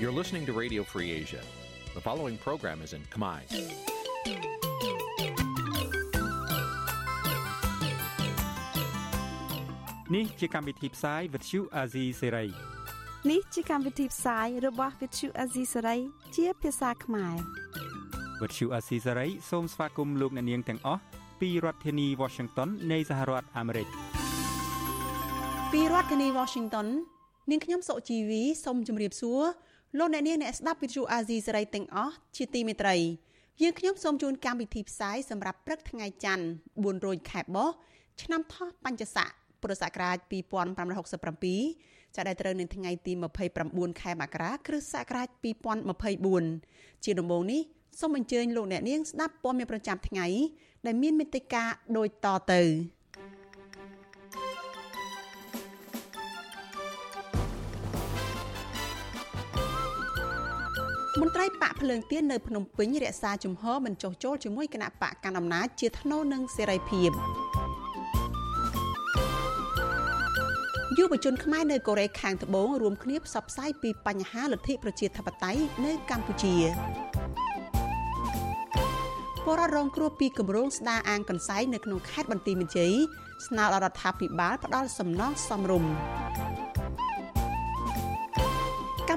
You're listening to Radio Free Asia. The following program is in Khmer. Nǐ ជាកម្មវិធីផ្សាយ Vuthu Azizi Serai នេះជាកម្មវិធីផ្សាយរបស់ Vuthu Azizi Serai ជាភាសាខ្មែរ Vuthu Azizi Serai សូមស្វាគមន៍លោកអ្នកនាងទាំងអស់ពីរដ្ឋធានី Washington នៃសហរដ្ឋអាមេរិក ពីរដ្ឋធានី Washington នាងខ្ញុំសុជីវីសូមជម្រាបសួរ លោកអ្នកនាងអ្នកស្ដាប់វិទ្យុអាស៊ីសេរីទាំងអស់ជាទីមេត្រីយើងខ្ញុំសូមជូនកម្មវិធីផ្សាយសម្រាប់ព្រឹកថ្ងៃច័ន្ទ4រោចខែបោះឆ្នាំថោះបัญចស័កពុរសករាជ2567ចាប់ដែលត្រូវនៅថ្ងៃទី29ខែមករាគ្រិស្តសករាជ2024ជាដំបូងនេះសូមអញ្ជើញលោកអ្នកនាងស្ដាប់ព័ត៌មានប្រចាំថ្ងៃដែលមានមេត្តាដូចតទៅ មន្ត្រីបកភ្លើងទៀននៅភ្នំពេញរក្សាជំហរមិនចុះចូលជាមួយគណៈបកកណ្ដាលអំណាចជាថ្នូរនឹងសេរីភាពយុវជនខ្មែរនៅកូរ៉េខាងត្បូងរួមគ្នាផ្សព្វផ្សាយពីបញ្ហាលទ្ធិប្រជាធិបតេយ្យនៅកម្ពុជាពលរដ្ឋរងគ្រោះពីគម្រោងស្ដារអាងកន្សែងនៅក្នុងខេត្តបន្ទាយមានជ័យស្នើដល់រដ្ឋាភិបាលផ្ដល់សំណងសមរម្យ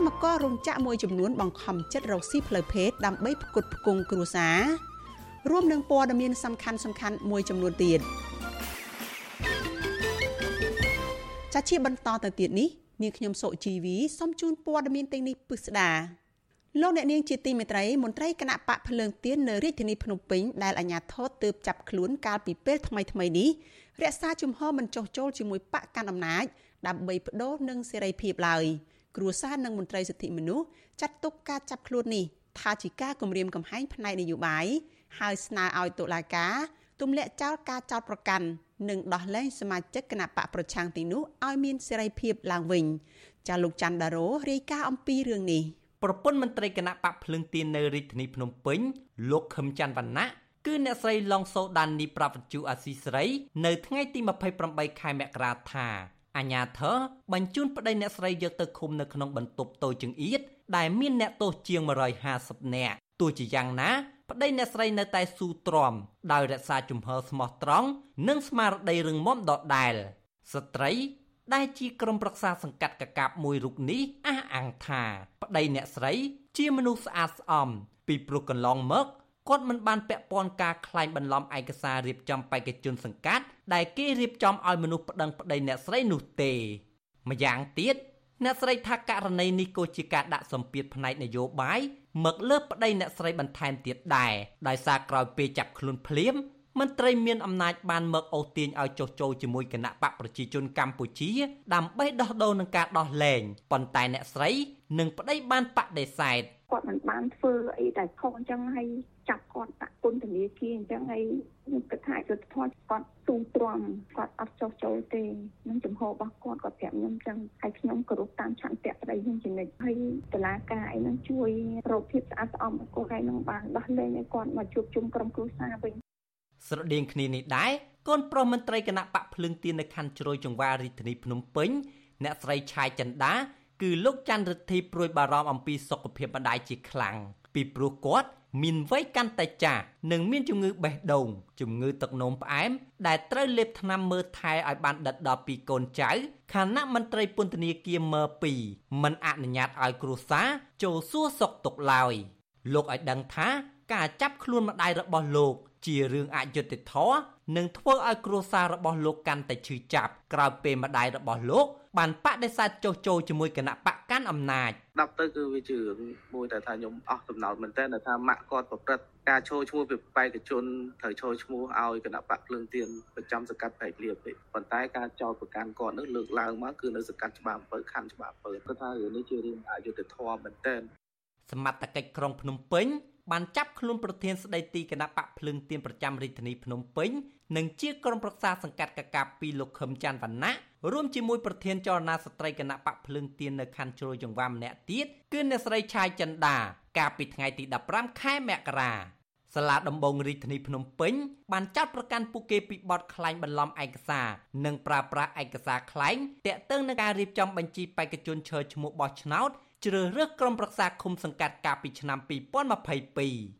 កម្មកររោងចក្រមួយចំនួនបង្ខំចិត្តរកស៊ីផ្លូវភេទដើម្បីផ្គត់ផ្គង់គ្រួសាររួមនឹងព័ត៌មានសំខាន់សំខាន់មួយចំនួនទៀតចាជាបន្តទៅទៀតនេះនាងខ្ញុំសុជីវីសូមជូនព័ត៌មានទាំងនេះពិស្ដាលោកអ្នកនាងជាទីមេត្រីមន្ត្រីគណៈបកភ្លើងទៀននៅរាជធានីភ្នំពេញដែលអាជ្ញាធរទើបចាប់ខ្លួនកាលពីពេលថ្មីថ្មីនេះរក្សាជំហរមិនចុះចូលជាមួយបកកណ្ដាលអំណាចដើម្បីបដូរនឹងសេរីភាពឡើយ។ គ្រួសារនិងមន្ត្រីសិទ្ធិមនុស្សចាត់ទុកការចាប់ខ្លួននេះថាជាការគំរាមកំហែងផ្នែកនយោបាយហើយស្នើឲ្យតុលាការទម្លាក់ចោលការចោទប្រកាន់និងដោះលែងសមាជិកគណៈបកប្រឆាំងទីនោះឲ្យមានសេរីភាពឡើងវិញចាលោកច័ន្ទដារ៉ូរាយការណ៍អំពីរឿងនេះប្រពន្ធមន្ត្រីគណៈបកភ្លើងទៀននៅរាជធានីភ្នំពេញលោកខឹមច័ន្ទវណ្ណៈគឺអ្នកស្រីឡុងសូដាននីប្រាប់វិទ្យុអាស៊ីសេរី នៅថ្ងៃទី28ខែមករាថា អាញាធរបញ្ជូនប្តីអ្នកស្រីយកទៅឃុំនៅក្នុងបន្ទប់តូចចង្អៀតដែលមានអ្នកទោសជាង150នាក់ទោះជាយ៉ាងណាប្តីអ្នកស្រីនៅតែស៊ូទ្រាំដោយរក្សាជំហរស្មោះត្រង់និងស្មារតីរឹងមាំដដែល ស្ត្រីដែលជាក្រុមប្រឹក្សាសង្កាត់កកាបមួយរូបនេះអះអាងថាប្តីអ្នកស្រីជាមនុស្សស្អាតស្អំពីព្រោះកន្លងមក គាត់មិនបានពាក់ព័ន្ធការក្លែងបន្លំឯកសាររៀបចំបេក្ខជនសង្កាត់ដែលគេរៀបចំឲ្យមនុស្សប្តឹងប្តីអ្នកស្រីនោះទេម្យ៉ាងទៀតអ្នកស្រីថាករណីនេះក៏ជាការដាក់សម្ពាធផ្នែកនយោបាយមកលើប្តីអ្នកស្រីបន្ថែមទៀតដែរដោយសារក្រោយពេលចាប់ខ្លួនភ្លាមមន្ត្រីមានអំណាចបានមកអូសទាញឲ្យចុះចូលជាមួយគណៈបកប្រជាជនកម្ពុជាដើម្បីដោះដូរនឹងការដោះលែងប៉ុន្តែអ្នកស្រីនឹងប្តីបានបដិសេធ គាត់មិនបានធ្វើអីដែលខុសអញ្ចឹងហើយចាប់គាត់ដាក់ពន្ធនាគារអញ្ចឹងហើយខ្ញុំគិតថាយុទ្ធធម៌គាត់ទូទ្រាំគាត់អត់ចោះចូលទេនឹងចំហរបស់គាត់គាត់ប្រាប់ខ្ញុំអញ្ចឹងហើយខ្ញុំគោរពតាមឆន្ទៈប្តីខ្ញុំជានិច្ចហើយតឡាការអីនឹងជួយរកភាពស្អាតស្អំឲ្យគាត់ហើយនឹងបានដោះលែងឲ្យគាត់មកជួបជុំក្រុមគ្រួសារវិញស្រដៀងគ្នានេះដែរកូនប្រុសមន្ត្រីគណៈបកភ្លឹងទៀននៅខណ្ឌជ្រោយចង្វារាជធានីភ្នំពេញអ្នកស្រីឆាយចិន្តា គឺលោកច័ន្ទរិទ្ធីព្រួយបារម្ភអំពីសុខភាពម្ដាយជាខ្លាំងពីព្រោះគាត់មានវ័យកាន់តែចាស់និងមានជំងឺបេះដូងជំងឺទឹកនោមផ្អែមដែលត្រូវលេបថ្នាំមើលថែឲ្យបានដិតដល់ពីកូនចៅខណៈមន្ត្រីពន្ធនាគារមើ2មិនអនុញ្ញាតឲ្យគ្រួសារចូលសួរសុខទុក្ខឡើយលោកឲ្យដឹងថាការចាប់ខ្លួនម្ដាយរបស់លោកជារឿងអយុត្តិធម៌និងធ្វើឲ្យគ្រួសាររបស់លោកកាន់តែឈឺចាប់ក្រោយពេលម្ដាយរបស់លោក បានបដិសេធចុះចូលជាមួយគណៈបកកាន់អំណាចដាប់ទៅគឺវាជារឿងមួយដែលថាខ្ញុំអស់សំណោចមែនតើថាម៉ាក់គាត់ប្រព្រឹត្តការឈោឈ្មោះពីបេក្ខជនត្រូវឈោឈ្មោះឲ្យគណៈបកភ្លើងទៀនប្រចាំសង្កាត់បែកលៀបទេប៉ុន្តែការចោទប្រកាន់គាត់នោះលើកឡើងមកគឺនៅសង្កាត់ច្បារអំពើខណ្ឌច្បារអំពើគាត់ថារឿងនេះជារឿងអយុត្តិធម៌មែនតើសមត្ថកិច្ចក្រុងភ្នំពេញបានចាប់ខ្លួនប្រធានស្ដីទីគណៈបកភ្លឹងទៀនប្រចាំរាជធានីភ្នំពេញនិងជាក្រុមប្រឹក្សាសង្កាត់កកាពីលោកខឹមច័ន្ទវណ្ណៈ រួមជាមួយប្រធានចលនាស្ត្រីគណៈបកភ្លឹងទៀននៅខណ្ឌជ្រោយចង្វាម្នាក់ទៀតគឺអ្នកស្រីឆាយចិន្តាកាលពីថ្ងៃទី15ខែមករាសាលាដំបងរាជធានីភ្នំពេញបានចាត់ប្រកាន់ពួកគេពីបទក្លែងបន្លំឯកសារនិងប្រើប្រាស់ឯកសារក្លែងតាក់ទងនឹងការរៀបចំបញ្ជីបេក្ខជនឈើឈ្មោះបោះឆ្នោតជ្រើសរើសក្រុមប្រឹក្សាឃុំសង្កាត់កាលពីឆ្នាំ2022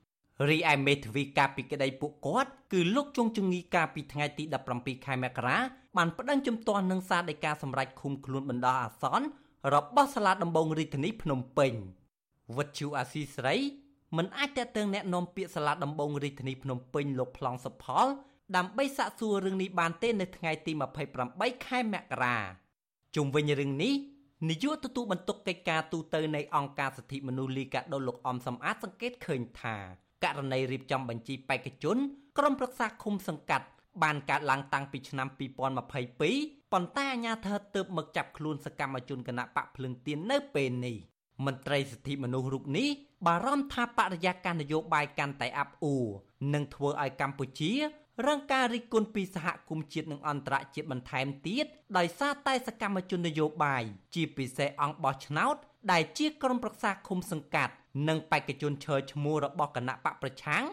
រីឯមេធាវីកាពីក្តីពួកគាត់គឺលោកជុងជងីកាពីថ្ងៃទី17ខែមករាបានប្តឹងជំទាស់នឹងសារដីកាសម្រេចឃុំខ្លួនបណ្ដោះអាសន្នរបស់សាលាដំបងរាជធានីភ្នំពេញវត្តជូអាស៊ីស្រីមិនអាចតេតឹងแนะនាំពាក្យសាលាដំបងរាជធានីភ្នំពេញលោកប្លង់សុផលដើម្បីសាកសួររឿងនេះបានទេនៅថ្ងៃទី28ខែមករាជុំវិញរឿងនេះនាយកទទួលបន្ទុកកិច្ចការទូតនៃអង្គការសិទ្ធិមនុស្សលីកាដូលោកអំសំអាតសង្កេតឃើញថា ករណីរៀបចំបញ្ជីបេក្ខជនក្រុមប្រឹក្សាឃុំសង្កាត់បានកើតឡើងតាំងពីឆ្នាំ2022ប៉ុន្តែអាជ្ញាធរទើបមកចាប់ខ្លួនសកម្មជនគណៈបកភ្លឹងទៀននៅពេលនេះមន្ត្រីសិទ្ធិមនុស្សរូបនេះបារម្ភថាបរិយាកាសនយោបាយកាន់តែអាប់អួរនឹងធ្វើឲ្យកម្ពុជា រងការរិះគន់ពីសហគមន៍ជាតិនិងអន្តរជាតិបន្ថែមទៀតដោយសារតែសកម្មជននយោបាយជាពិសេសអង្គបោះឆ្នោត ដែលជាក្រុមប្រឹក្សាឃុំសង្កាត់ និងបេក្ខជនឈើឈ្មោះរបស់គណៈបកប្រឆាំង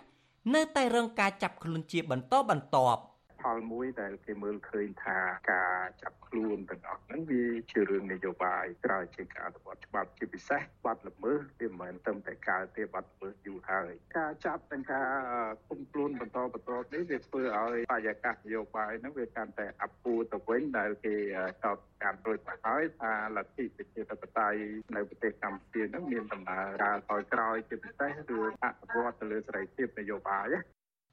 នៅតែរងការចាប់ខ្លួនជាបន្តបន្ទាប់ ផលមួយដែលគេមើលឃើញថាការចាប់ខ្លួនទាំងអស់ហ្នឹងវាជារឿងនយោបាយក្រោយជាការអនុវត្តច្បាប់ជាពិសេសបាត់ល្មើសវាមិនមែនត្រឹមតែកើតទេបាត់ល្មើសយូរហើយការចាប់ទាំងការគុំខ្លួនបន្តបន្តនេះវាធ្វើឲ្យបរិយាកាសនយោបាយហ្នឹងវាកាន់តែអាប់អួរទៅវិញដែលគេចោទការរួចមកហើយថាលទ្ធិប្រជាធិបតេយ្យនៅប្រទេសកម្ពុជាហ្នឹងមានដំណើរការថយក្រោយជាពិសេសរឿងអភិវឌ្ឍទៅលើសេរីភាពនយោបាយ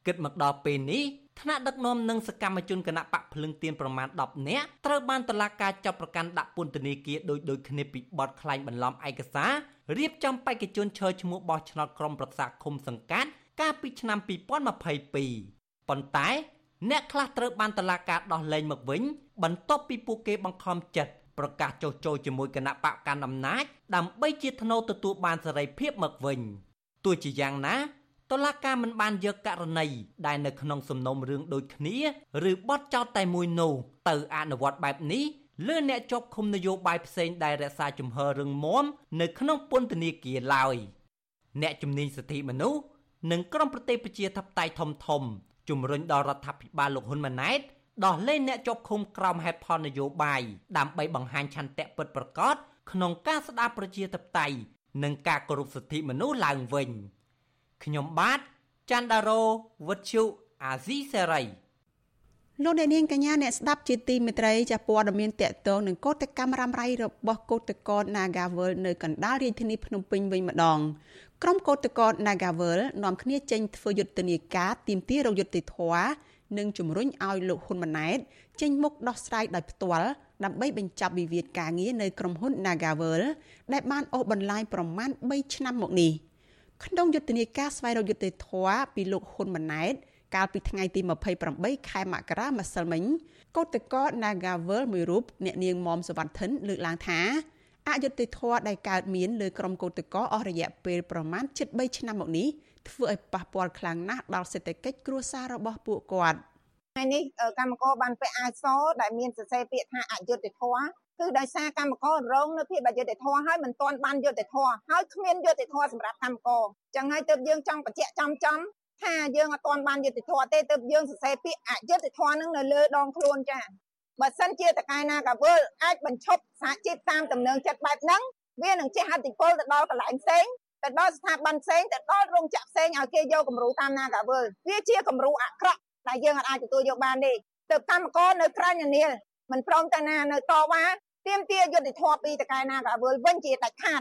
គិតមកដល់ពេលនេះថ្នាក់ដឹកនាំនិងសកម្មជនគណៈបកភ្លឹងទៀនប្រមាណ10នាក់ត្រូវបានតុលាការចាប់ប្រកាន់ដាក់ពន្ធនាគារដោយដូចគ្នាពីបទក្លែងបន្លំឯកសាររៀបចំបេក្ខជនឈើឈ្មោះបោះឆ្នោតក្រុមប្រឹក្សាឃុំសង្កាត់កាលពីឆ្នាំ2022ប៉ុន្តែ អ្នកខ្លះត្រូវបានតុលាការដោះលែងមកវិញ បន្ទាប់ពីពួកគេបង្ខំចិត្តប្រកាសចុះចូលជាមួយគណៈបកកណ្ដាលអំណាចដើម្បីជាថ្នូរទទួលបានសេរីភាពមកវិញទោះជាយ៉ាងណា តុលាការមិនបានយកករណីដែលនៅក្នុងសំណុំរឿងដូចគ្នាឬបទចោទតែមួយនោះទៅអនុវត្តបែបនេះលើអ្នកជាប់ឃុំនយោបាយផ្សេងដែលរក្សាជំហររឹងមាំនៅក្នុងពន្ធនាគារឡើយអ្នកជំនាញសិទ្ធិមនុស្សនិងក្រុមប្រទេសប្រជាធិបតេយ្យធំធំជំរុញដល់រដ្ឋាភិបាលលោកហ៊ុនម៉ាណែតដោះលែងអ្នកជាប់ឃុំក្រោមហេតុផលនយោបាយដើម្បីបង្ហាញឆន្ទៈពិតប្រាកដក្នុងការស្ដារប្រជាធិបតេយ្យនិងការគោរពសិទ្ធិមនុស្សឡើងវិញ។ ខ្ញុំបាទច័ន្ទដារោវុទ្ធុអាស៊ីសេរីលោកអ្នកនាងកញ្ញាអ្នកស្ដាប់ជាទីមេត្រីចាព័ត៌មានតកតងនឹងកោតកម្មរ៉ាំរ៉ៃរបស់កោតកោ Nagavel នៅកណ្ដាលរាជធានីភ្នំពេញវិញម្ដងក្រុមកោតកោ Nagavel នាំគ្នាចេញធ្វើយុទ្ធនាការទាមទាររយុត្តិធម៌និងជំរុញឲ្យលោកហ៊ុនម៉ាណែតចេញមុខដោះស្រាយដោយផ្ទាល់ដើម្បីបញ្ចប់វិវាទការងារនៅក្រុមហ៊ុន Nagavel ដែលបានអូសបន្លាយប្រមាណ3ឆ្នាំមកនេះ។ ក្នុងយុទ្ធនាការស្វែងរកយុត្តិធម៌ពីលោកហ៊ុនម៉ាណែតកាលពីថ្ងៃទី28ខែមករាម្សិលមិញកោតកោ Nagavel មួយរូបអ្នកនាងមុំសវត្ថិនលើកឡើងថាអយុត្តិធម៌ដែលកើតមានលើក្រុមកោតកោអស់រយៈពេលប្រមាណ73ឆ្នាំមកនេះធ្វើឲ្យប៉ះពាល់ខ្លាំងណាស់ដល់សេដ្ឋកិច្ចគ្រួសាររបស់ពួកគាត់ថ្ងៃនេះកម្មករបានពាក់អាវសដែលមានសរសេរពាក្យថាអយុត្តិធម៌ គឺដោយសារកម្មកររងនៅភាពអយុត្តិធម៌ហើយមិនទាន់បានយុត្តិធម៌ហើយគ្មានយុត្តិធម៌សម្រាប់កម្មករចឹងហើយទើបយើងចង់បញ្ជាក់ចំចំថាយើងអត់ទាន់បានយុត្តិធម៌ទេទើបយើងសរសេរពាក្យអយុត្តិធម៌នឹងនៅលើដងខ្លួនចាបើសិនជាតកែណាកាវលអាចបញ្ឈប់សហជីពតាមដំណើរចិត្តបែបហ្នឹងវានឹងជះអតិពលទៅដល់កន្លែងផ្សេងទៅដល់ស្ថាប័នផ្សេងទៅដល់រោងចក្រផ្សេងឲ្យគេយកគំរូតាមណាកាវលវាជាគំរូអាក្រក់ដែលយើងអាចទទួលយកបានទេទៅកម្មករនៅក្រៅនានា មិនព្រមតែណានៅតវ៉ាទាមទារយុត្តិធម៌ពីតកែ Nagavel វិញជាដាច់ខាត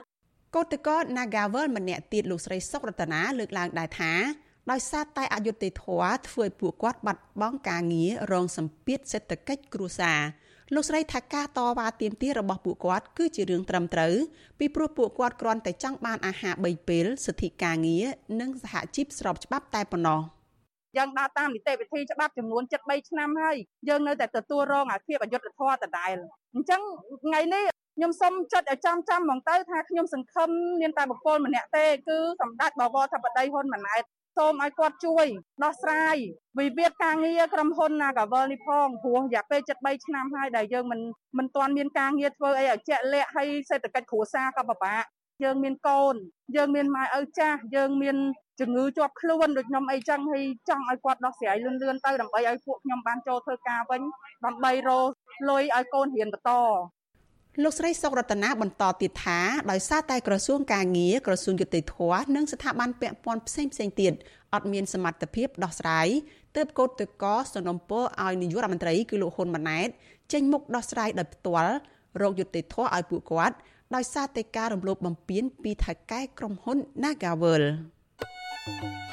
កោតកោ Nagavel ម្នាក់ទៀតលោកស្រីសុករតនាលើកឡើងដែរថាដោយសារតែអយុត្តិធម៌ធ្វើឲ្យពួកគាត់បាត់បង់ការងាររងសម្ពាធសេដ្ឋកិច្ចគ្រួសារលោកស្រីថាការតវ៉ាទាមទាររបស់ពួកគាត់គឺជារឿងត្រឹមត្រូវពីព្រោះពួកគាត់គ្រាន់តែចង់បានអាហារ3ពេលសិទ្ធិការងារនិងសហជីពស្របច្បាប់តែប៉ុណ្ណោះ។ យើងដើរតាមនីតិវិធីច្បាប់ចំនួន73ឆ្នាំហើយយើងនៅតែទទួលរងអាភាពអយុត្តិធម៌ដដែលអញ្ចឹងថ្ងៃនេះខ្ញុំសូមចិត្តឲ្យចាំចាំហ្មងទៅថាខ្ញុំសង្ឃឹមមានតែបុគ្គលម្នាក់ទេគឺសម្ដេចបវរធិបតីហ៊ុនម៉ាណែតសូមឲ្យគាត់ជួយដោះស្រាយវិវាទការងារក្រុមហ៊ុន Nagavel នេះផងព្រោះរយៈពេល73ឆ្នាំហើយដែលយើងមិនមិនទាន់មានការងារធ្វើអីឲ្យជាក់លាក់ហើយសេដ្ឋកិច្ចគ្រួសារក៏ពិបាក យើងមានកូន យើងមានម៉ែឪចាស់យើងមានជំងឺជាប់ខ្លួនដូចខ្ញុំអីចឹងហើយចង់ឲ្យគាត់ដោះស្រាយលឿនលឿនទៅដើម្បីឲ្យពួកខ្ញុំបានចូលធ្វើការវិញដើម្បីរកលុយឲ្យកូនរៀនបន្តលោកស្រីសុករតនាបន្តទៀតថាដោយសារតែក្រសួងការងារក្រសួងយុតិធធនិងស្ថាប័នពាក់ព័ន្ធផ្សេងផ្សេងទៀតអត់មានសមត្ថភាពដោះស្រាយទើបកោតតកសនំពរឲ្យនាយករដ្ឋមន្ត្រីគឺលោកហ៊ុនម៉ាណែតចេញមុខដោះស្រាយដោយផ្ទាល់រោគយុតិធធឲ្យពួកគាត់ ដោយសារតែការរំលោភបំពានពីថៅកែក្រុមហ៊ុន Nagavel លោក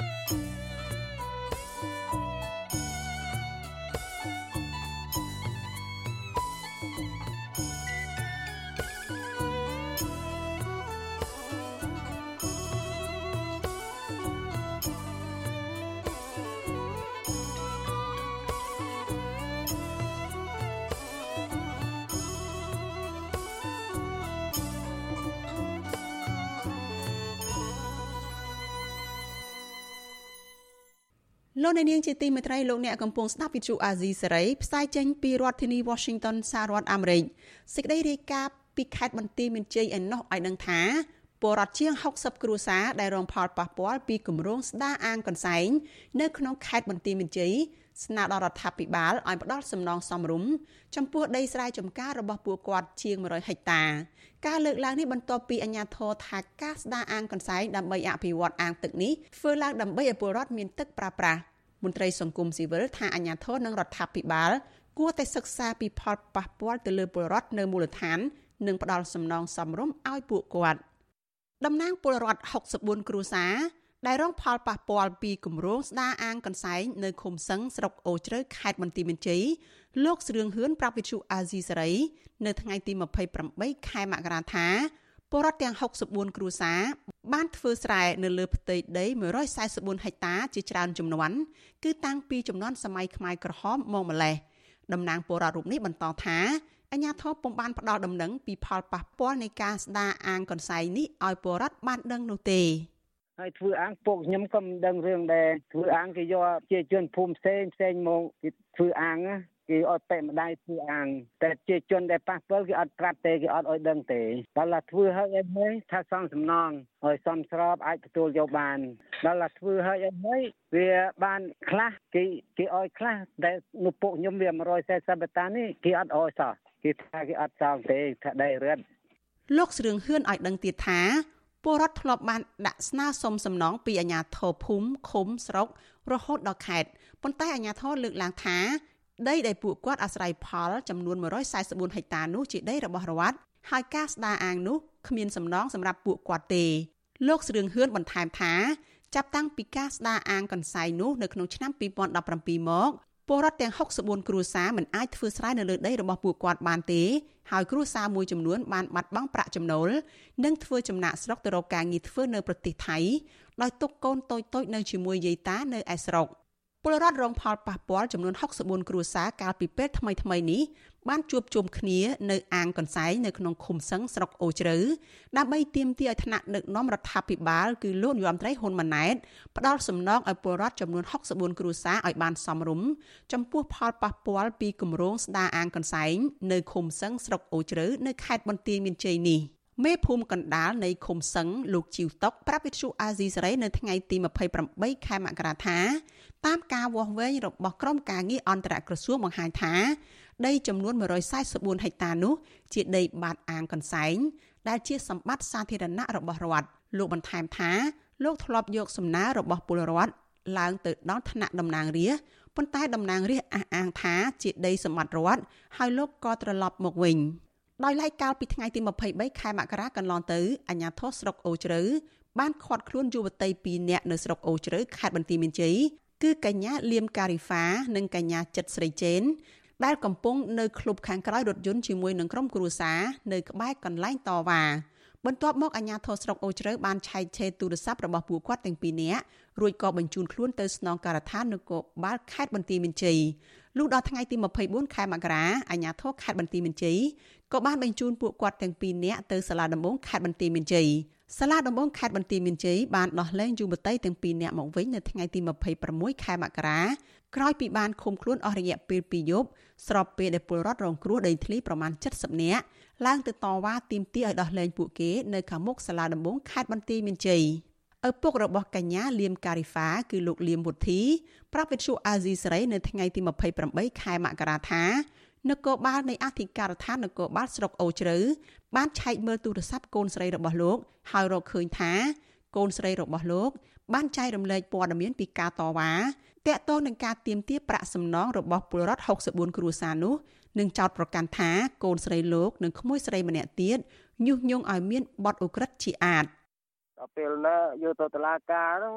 អ្នកនាងជាទីមេត្រីលោកអ្នកកំពុងស្ដាប់វិទ្យុអាស៊ីសេរីផ្សាយចេញពីរដ្ឋធានី Washington សហរដ្ឋអាមេរិកសេចក្តីរាយការណ៍ពីខេត្តបន្ទាយមានជ័យឯណោះឲ្យដឹងថាពលរដ្ឋជាង60គ្រួសារដែលរងផលប៉ះពាល់ពីគម្រោងស្ដារអាងកន្សែងនៅក្នុងខេត្តបន្ទាយមានជ័យស្នើដល់រដ្ឋាភិបាលឲ្យផ្ដល់សំណងសមរម្យចំពោះដីស្រែចម្ការរបស់ពួកគាត់ជាង100ហិកតា ការលើកឡើងនេះបន្ទាប់ពីអាជ្ញាធរថាការស្ដារអាងកន្សែងដើម្បីអភិវឌ្ឍអាងទឹកនេះធ្វើឡើងដើម្បីឲ្យពលរដ្ឋមានទឹកប្រើប្រាស់ មន្ត្រីសង្គមស៊ីវិលថាអាញាធរនិងរដ្ឋាភិបាលគួរតែសិក្សាពីផលប៉ះពាល់ទៅលើពលរដ្ឋនៅមូលដ្ឋាន និងផ្ដល់សំណងសមរម្យឲ្យពួកគាត់តំណាងពលរដ្ឋ64គ្រួសារដែលរងផលប៉ះពាល់ពីគម្រោងស្ដារអាងកន្សែងនៅឃុំសឹងស្រុកអូជ្រៅខេត្តបន្ទាយមានជ័យលោកស្រឿងហឿនប្រាប់វិទ្យុអាស៊ីសេរី នៅថ្ងៃទី28ខែមករាថា ពលរដ្ឋទាំង64គ្រួសារបានធ្វើស្រែនៅលើផ្ទៃដី144ហិកតាជាច្រើនចំនួនគឺតាំងពីចំនួនសម័យខ្មែរក្រហមមកម្លេះតំណាងពលរដ្ឋរូបនេះបន្តថាអញ្ញាធិបពុំបានផ្ដល់ដំណឹងពីផលប៉ះពាល់នៃការស្ដារអាងកន្សែងនេះឲ្យពលរដ្ឋបានដឹងនោះទេហើយធ្វើអាងពុកខ្ញុំក៏មិនដឹងរឿងដែរធ្វើអាងគេយកជាជនភូមិផ្សេងផ្សេងមកគេធ្វើអាង គេអត់តែម្ដាយធ្វើអាងតែជាជនដែលប៉ះពាល់គេអត់ប្រាប់ទេគេអត់ឲ្យដឹងទេដល់ឡាធ្វើហើយអីមួយថាសំសំណងឲ្យសំស្របអាចទទួលយកបានដល់ឡាធ្វើហើយអីមួយវាបានខ្លះគេគេឲ្យខ្លះដែលនុពុកខ្ញុំវា140បតានេះគេអត់ឲ្យសោះគេថាគេអត់សងទេថាដីរឹតលោកស្រឿងហ៊ឿនឲ្យដឹងទៀតថាពលរដ្ឋធ្លាប់បានដាក់ស្នើសុំសំណងពីអាជ្ញាធរភូមិឃុំស្រុករហូតដល់ខេត្តប៉ុន្តែអាជ្ញាធរលើកឡើងថា ដីដែលពួកគាត់អាស្រ័យផលចំនួន144ហិកតានោះជាដីរបស់រដ្ឋហើយការស្ដារអាងនោះគ្មានសំណងសម្រាប់ពួកគាត់ទេលោកស្រឿងហឿនបន្ថែមថាចាប់តាំងពីការស្ដារអាងកន្សែងនោះនៅក្នុងឆ្នាំ2017មកពលរដ្ឋទាំង64គ្រួសារមិនអាចធ្វើស្រែនៅលើដីរបស់ពួកគាត់បានទេហើយគ្រួសារមួយចំនួនបានបាត់បង់ប្រាក់ចំណូលនិងធ្វើចំណាក់ស្រុកទៅរកការងារធ្វើនៅប្រទេសថៃដោយទុកកូនតូចៗនៅជាមួយយាយតានៅឯស្រុក ពលរដ្ឋរងផលប៉ះពាល់ចំនួន64គ្រួសារកាលពីពេលថ្មីៗនេះបានជួបជុំគ្នានៅអាងកន្សែងនៅក្នុងឃុំសឹងស្រុកអូជ្រៅដើម្បីទាមទារឲ្យថ្នាក់ដឹកនាំរដ្ឋាភិបាលគឺលោកនាយរដ្ឋមន្ត្រីហ៊ុនម៉ាណែតផ្ដល់សំណងឲ្យពលរដ្ឋចំនួន64គ្រួសារឲ្យបានសមរម្យចំពោះផលប៉ះពាល់ពីគម្រោងស្ដារអាងកន្សែងនៅឃុំសឹងស្រុកអូជ្រៅនៅខេត្តបន្ទាយមានជ័យនេះ។ មេភូមិកណ្ដាលនៃឃុំសឹងលោកជីវតុកប្រាប់វិទ្យុអាស៊ីសេរីនៅថ្ងៃទី28ខែមករាថាតាមការវាស់វែងរបស់ក្រុមការងារអន្តរក្រសួងបង្ហាញថាដីចំនួន144ហិកតានោះជាដីបាតអាងកន្សែងដែលជាសម្បត្តិសាធារណៈរបស់រដ្ឋលោកបន្ថែមថាលោកធ្លាប់យកសំណើរបស់ពលរដ្ឋឡើងទៅដល់ថ្នាក់តំណាងរាស្ត្រប៉ុន្តែតំណាងរាស្ត្រអះអាងថាជាដីសម្បត្តិរដ្ឋហើយលោកក៏ត្រឡប់មកវិញ ដោយឡែកកាលពីថ្ងៃទី23ខែមករាកន្លងទៅអាជ្ញាធរស្រុកអូជ្រៅបានឃាត់ខ្លួនយុវតី2នាក់នៅស្រុកអូជ្រៅខេត្តបន្ទាយមានជ័យគឺកញ្ញាលៀមការីហ្វានិងកញ្ញាចិត្តស្រីចេនដែលកំពុងនៅក្លុបខាងក្រោយរថយន្តជាមួយនឹងក្រុមគ្រួសារនៅក្បែរកន្លែងតវ៉ា បន្ទាប់មកអាជ្ញាធរស្រុកអូជ្រៅបានឆែកឆេរទូរស័ព្ទរបស់ពួកគាត់ទាំងពីរនាក់រួចក៏បញ្ជូនខ្លួនទៅស្នងការដ្ឋាននគរបាលខេត្តបន្ទាយមានជ័យលុះដល់ថ្ងៃទី24ខែមករាអាជ្ញាធរខេត្តបន្ទាយមានជ័យក៏បានបញ្ជូនពួកគាត់ទាំងពីរនាក់ទៅសាលាដំបងខេត្តបន្ទាយមានជ័យសាលាដំបងខេត្តបន្ទាយមានជ័យបានដោះលែងយុវតីទាំងពីរនាក់មកវិញនៅថ្ងៃទី26ខែមករាក្រោយពីបានឃុំខ្លួនអស់រយៈពេល2យប់ស្របពេលដែលពលរដ្ឋរងគ្រោះដីធ្លីប្រមាណ70នាក់ ឡើងទៅតវ៉ាទាមទារឲ្យដោះលែងពួកគេនៅខាងមុខសាលាដំបងខេត្តបន្ទាយមានជ័យឪពុករបស់កញ្ញាលៀមការីហ្វាគឺលោកលៀមវុធី ប្រាប់វិទ្យុអាស៊ីសេរីនៅថ្ងៃទី28ខែមករាថានគរបាលនៃអធិការដ្ឋាននគរបាលស្រុកអូជ្រៅបានឆែកមើលទូរស័ព្ទកូនស្រីរបស់លោក ហើយរកឃើញថា កូនស្រីរបស់លោក បានចែករំលែកព័ត៌មានពីការតវ៉ាតាក់ទងនឹងការទាមទារប្រាក់សំណងរបស់ពលរដ្ឋ64គ្រួសារនោះ និងចោទប្រកាន់ថាកូនស្រីលោកនិងក្មួយស្រីម្នាក់ទៀតញុះញង់ឲ្យមានបទឧក្រិដ្ឋជាអាតដល់ ពេលណាយកទៅតុលាការហ្នឹង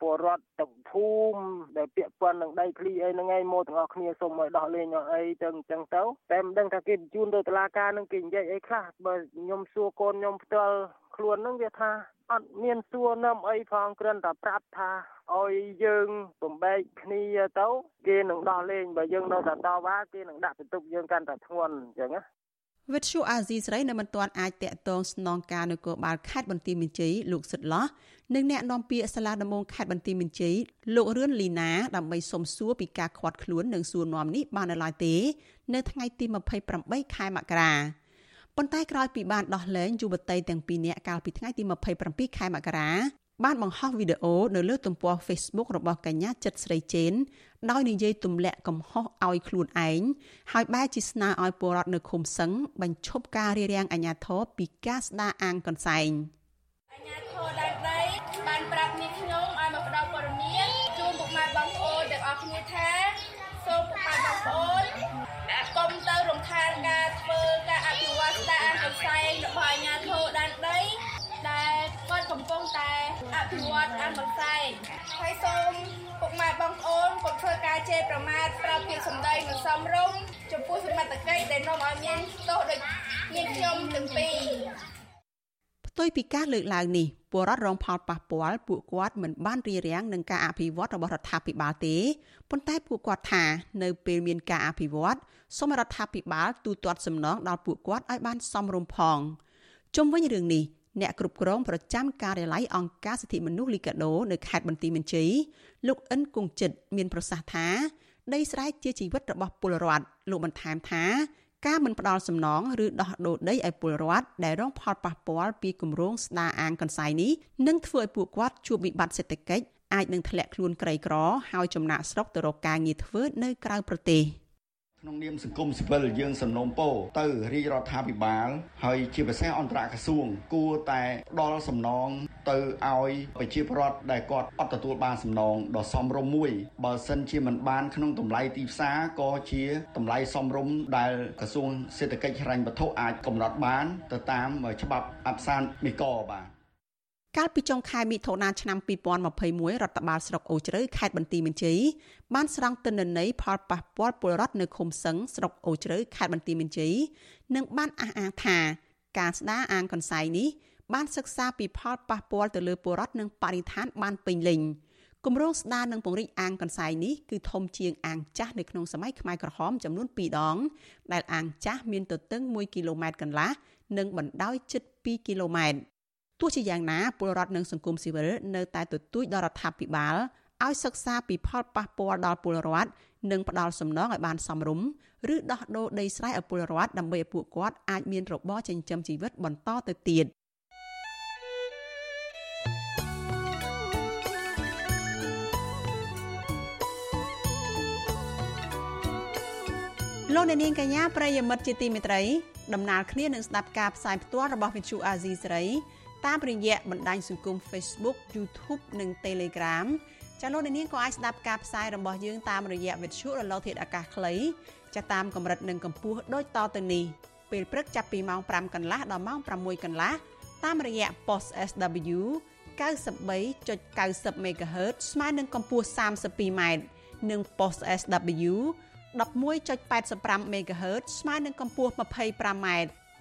ពលរដ្ឋទាំងភូមិដែលពាក់ព័ន្ធនឹងដីធ្លីអីហ្នឹងឯងមកទាំងអស់គ្នាសូមឲ្យដោះលែងអស់អីទៅអញ្ចឹងទៅតែមិនដឹងថាគេបញ្ជូនទៅតុលាការហ្នឹងគេនិយាយអីខ្លះបើខ្ញុំសួរកូនខ្ញុំផ្ទាល់ខ្លួនហ្នឹងវាថាអត់មានសួរនាំអីផងគ្រាន់តែប្រាប់ថាឲ្យយើងបំបែកគ្នាទៅគេនឹងដោះលែងបើយើងនៅតែតវ៉ាគេនឹងដាក់បន្ទុកយើងកាន់តែធ្ងន់អញ្ចឹងណា វិទ្យុអាស៊ីសេរីនៅមិនទាន់អាចតាក់ទងស្នងការនគរបាលខេត្តបន្ទាយមានជ័យលោកសិតឡោះនិងអ្នកនាំពាក្យសាលាដំបងខេត្តបន្ទាយមានជ័យលោករឿនលីណាដើម្បីសុំសួរពីការខាត់ខ្លួននិងសួរនាំនេះបាននៅឡើយទេ នៅថ្ងៃទី28ខែមករាប៉ុន្តែក្រោយពីបានដោះលែងយុវតីទាំងពីរនាក់កាលពីថ្ងៃទី27ខែមករា បានបង្ហោះវីដេអូនៅលើទំព័រ Facebook របស់កញ្ញាចិត្តស្រីចេនដោយនិយាយទម្លាក់កំហុសឲ្យខ្លួនឯងហើយបែរជាស្នើឲ្យពលរដ្ឋនៅឃុំសឹងបញ្ឈប់ការរារាំងអាជ្ញាធរពីការស្ដារអាងកន្សែងអាជ្ញាធរដែនដីបានប្រាប់នា អភិវឌ្ឍអានបន្សែងហើយសូមពុកម៉ែបងប្អូនកុំធ្វើការជេរប្រមាថប្រើពាក្យសម្ដីមិនសមរម្យចំពោះសមត្ថកិច្ចដែលនាំឲ្យមានទោសដូចមានខ្ញុំទាំងពីរផ្ទុយពីការលើកឡើងនេះពលរដ្ឋរងផលប៉ះពាល់ពួកគាត់មិនបានរៀបរៀងនឹងការអភិវឌ្ឍរបស់រដ្ឋាភិបាលទេប៉ុន្តែពួកគាត់ថា នៅពេលមានការអភិវឌ្ឍសូមរដ្ឋាភិបាលទូទាត់សំណងដល់ពួកគាត់ឲ្យបានសមរម្យផងជុំវិញរឿងនេះ អ្នកគ្រប់គ្រងប្រចាំការិយាល័យអង្គការសិទ្ធិមនុស្សលីកាដូនៅខេត្តបន្ទាយមានជ័យលោកអិនគង្ជិតមានប្រសាសន៍ថាដីស្រែជាជីវិតរបស់ពលរដ្ឋលោកបន្ថែមថាការមិនផ្ដល់សំណងឬដោះដូរដីឲ្យពលរដ្ឋដែលរងផលប៉ះពាល់ពីគម្រោងស្ដារអាងកន្សែងនេះនឹងធ្វើឲ្យពួកគាត់ជួបវិបត្តិសេដ្ឋកិច្ចអាចនឹងធ្លាក់ខ្លួនក្រីក្រហើយចំណាក់ស្រុកទៅរកការងារធ្វើនៅក្រៅប្រទេស។ ក្នុងនាមសង្គមស៊ីវិលយើងសំណូមពរទៅរាជរដ្ឋាភិបាលហើយជាពិសេសអន្តរក្រសួង គួរតែផ្ដល់សំណងទៅឲ្យប្រជាពលរដ្ឋដែលគាត់អត់ទទួលបានសំណងដ៏សមរម្យមួយបើសិនជាមិនបានក្នុងតម្លៃទីផ្សារក៏ជាតម្លៃសមរម្យដែលក្រសួងសេដ្ឋកិច្ចហិរញ្ញវត្ថុអាចកំណត់បាន ទៅតាមច្បាប់អបសានមីកបាទ កាលពីចុងខែមិថុនាឆ្នាំ2021រដ្ឋបាលស្រុកអូជ្រៅខេត្តបន្ទាយមានជ័យបានស្រង់ទិន្នន័យផលប៉ះពាល់ពលរដ្ឋនៅឃុំសឹងស្រុកអូជ្រៅខេត្តបន្ទាយមានជ័យនិងបានអះអាងថាការស្ដារអាងកន្សែងនេះបានសិក្សាពីផលប៉ះពាល់ទៅលើពលរដ្ឋនិងបរិស្ថានបានពេញលេញគម្រោងស្ដារនិងពង្រីកអាងកន្សែងនេះគឺធំជាងអាងចាស់នៅក្នុងសម័យខ្មែរក្រហមចំនួន2ដង ដែលអាងចាស់មានទទឹង1គីឡូម៉ែត្រកន្លះនិងបណ្ដោយជិត2គីឡូម៉ែត្រទោះ ជាយ៉ាងណាពលរដ្ឋនិងសង្គមស៊ីវិលនៅតែទទូចដល់រដ្ឋាភិបាលឲ្យសិក្សាពីផលប៉ះពាល់ដល់ពលរដ្ឋនិងផ្ដល់សំណងឲ្យបានសមរម្យឬដោះដូរដីស្រែឲ្យពលរដ្ឋដើម្បីឲ្យពួកគាត់អាចមានរបរចិញ្ចឹមជីវិតបន្តទៅទៀតលោកអ្នកនាងកញ្ញាប្រិយមិត្តជាទីមេត្រីដំណើរគ្នានឹងស្ដាប់ការផ្សាយផ្ទាល់របស់វិទ្យុអាស៊ីសេរី តាមរយៈបណ្ដាញសង្គម Facebook YouTube និង Telegram ចាលោកនាងក៏អាចស្ដាប់ការផ្សាយរបស់យើងតាមរយៈវិទ្យុរលកធាតុអាកាសខ្លីចាតាមកម្រិតនិងកម្ពស់ដូចតទៅនេះពេលព្រឹកចាប់ពីម៉ោង5កន្លះដល់ម៉ោង6កន្លះតាមរយៈ post SW 93.90 MHz ស្មើនឹងកម្ពស់ 32m និង post SW 11.85 MHz ស្មើនឹងកម្ពស់ 25m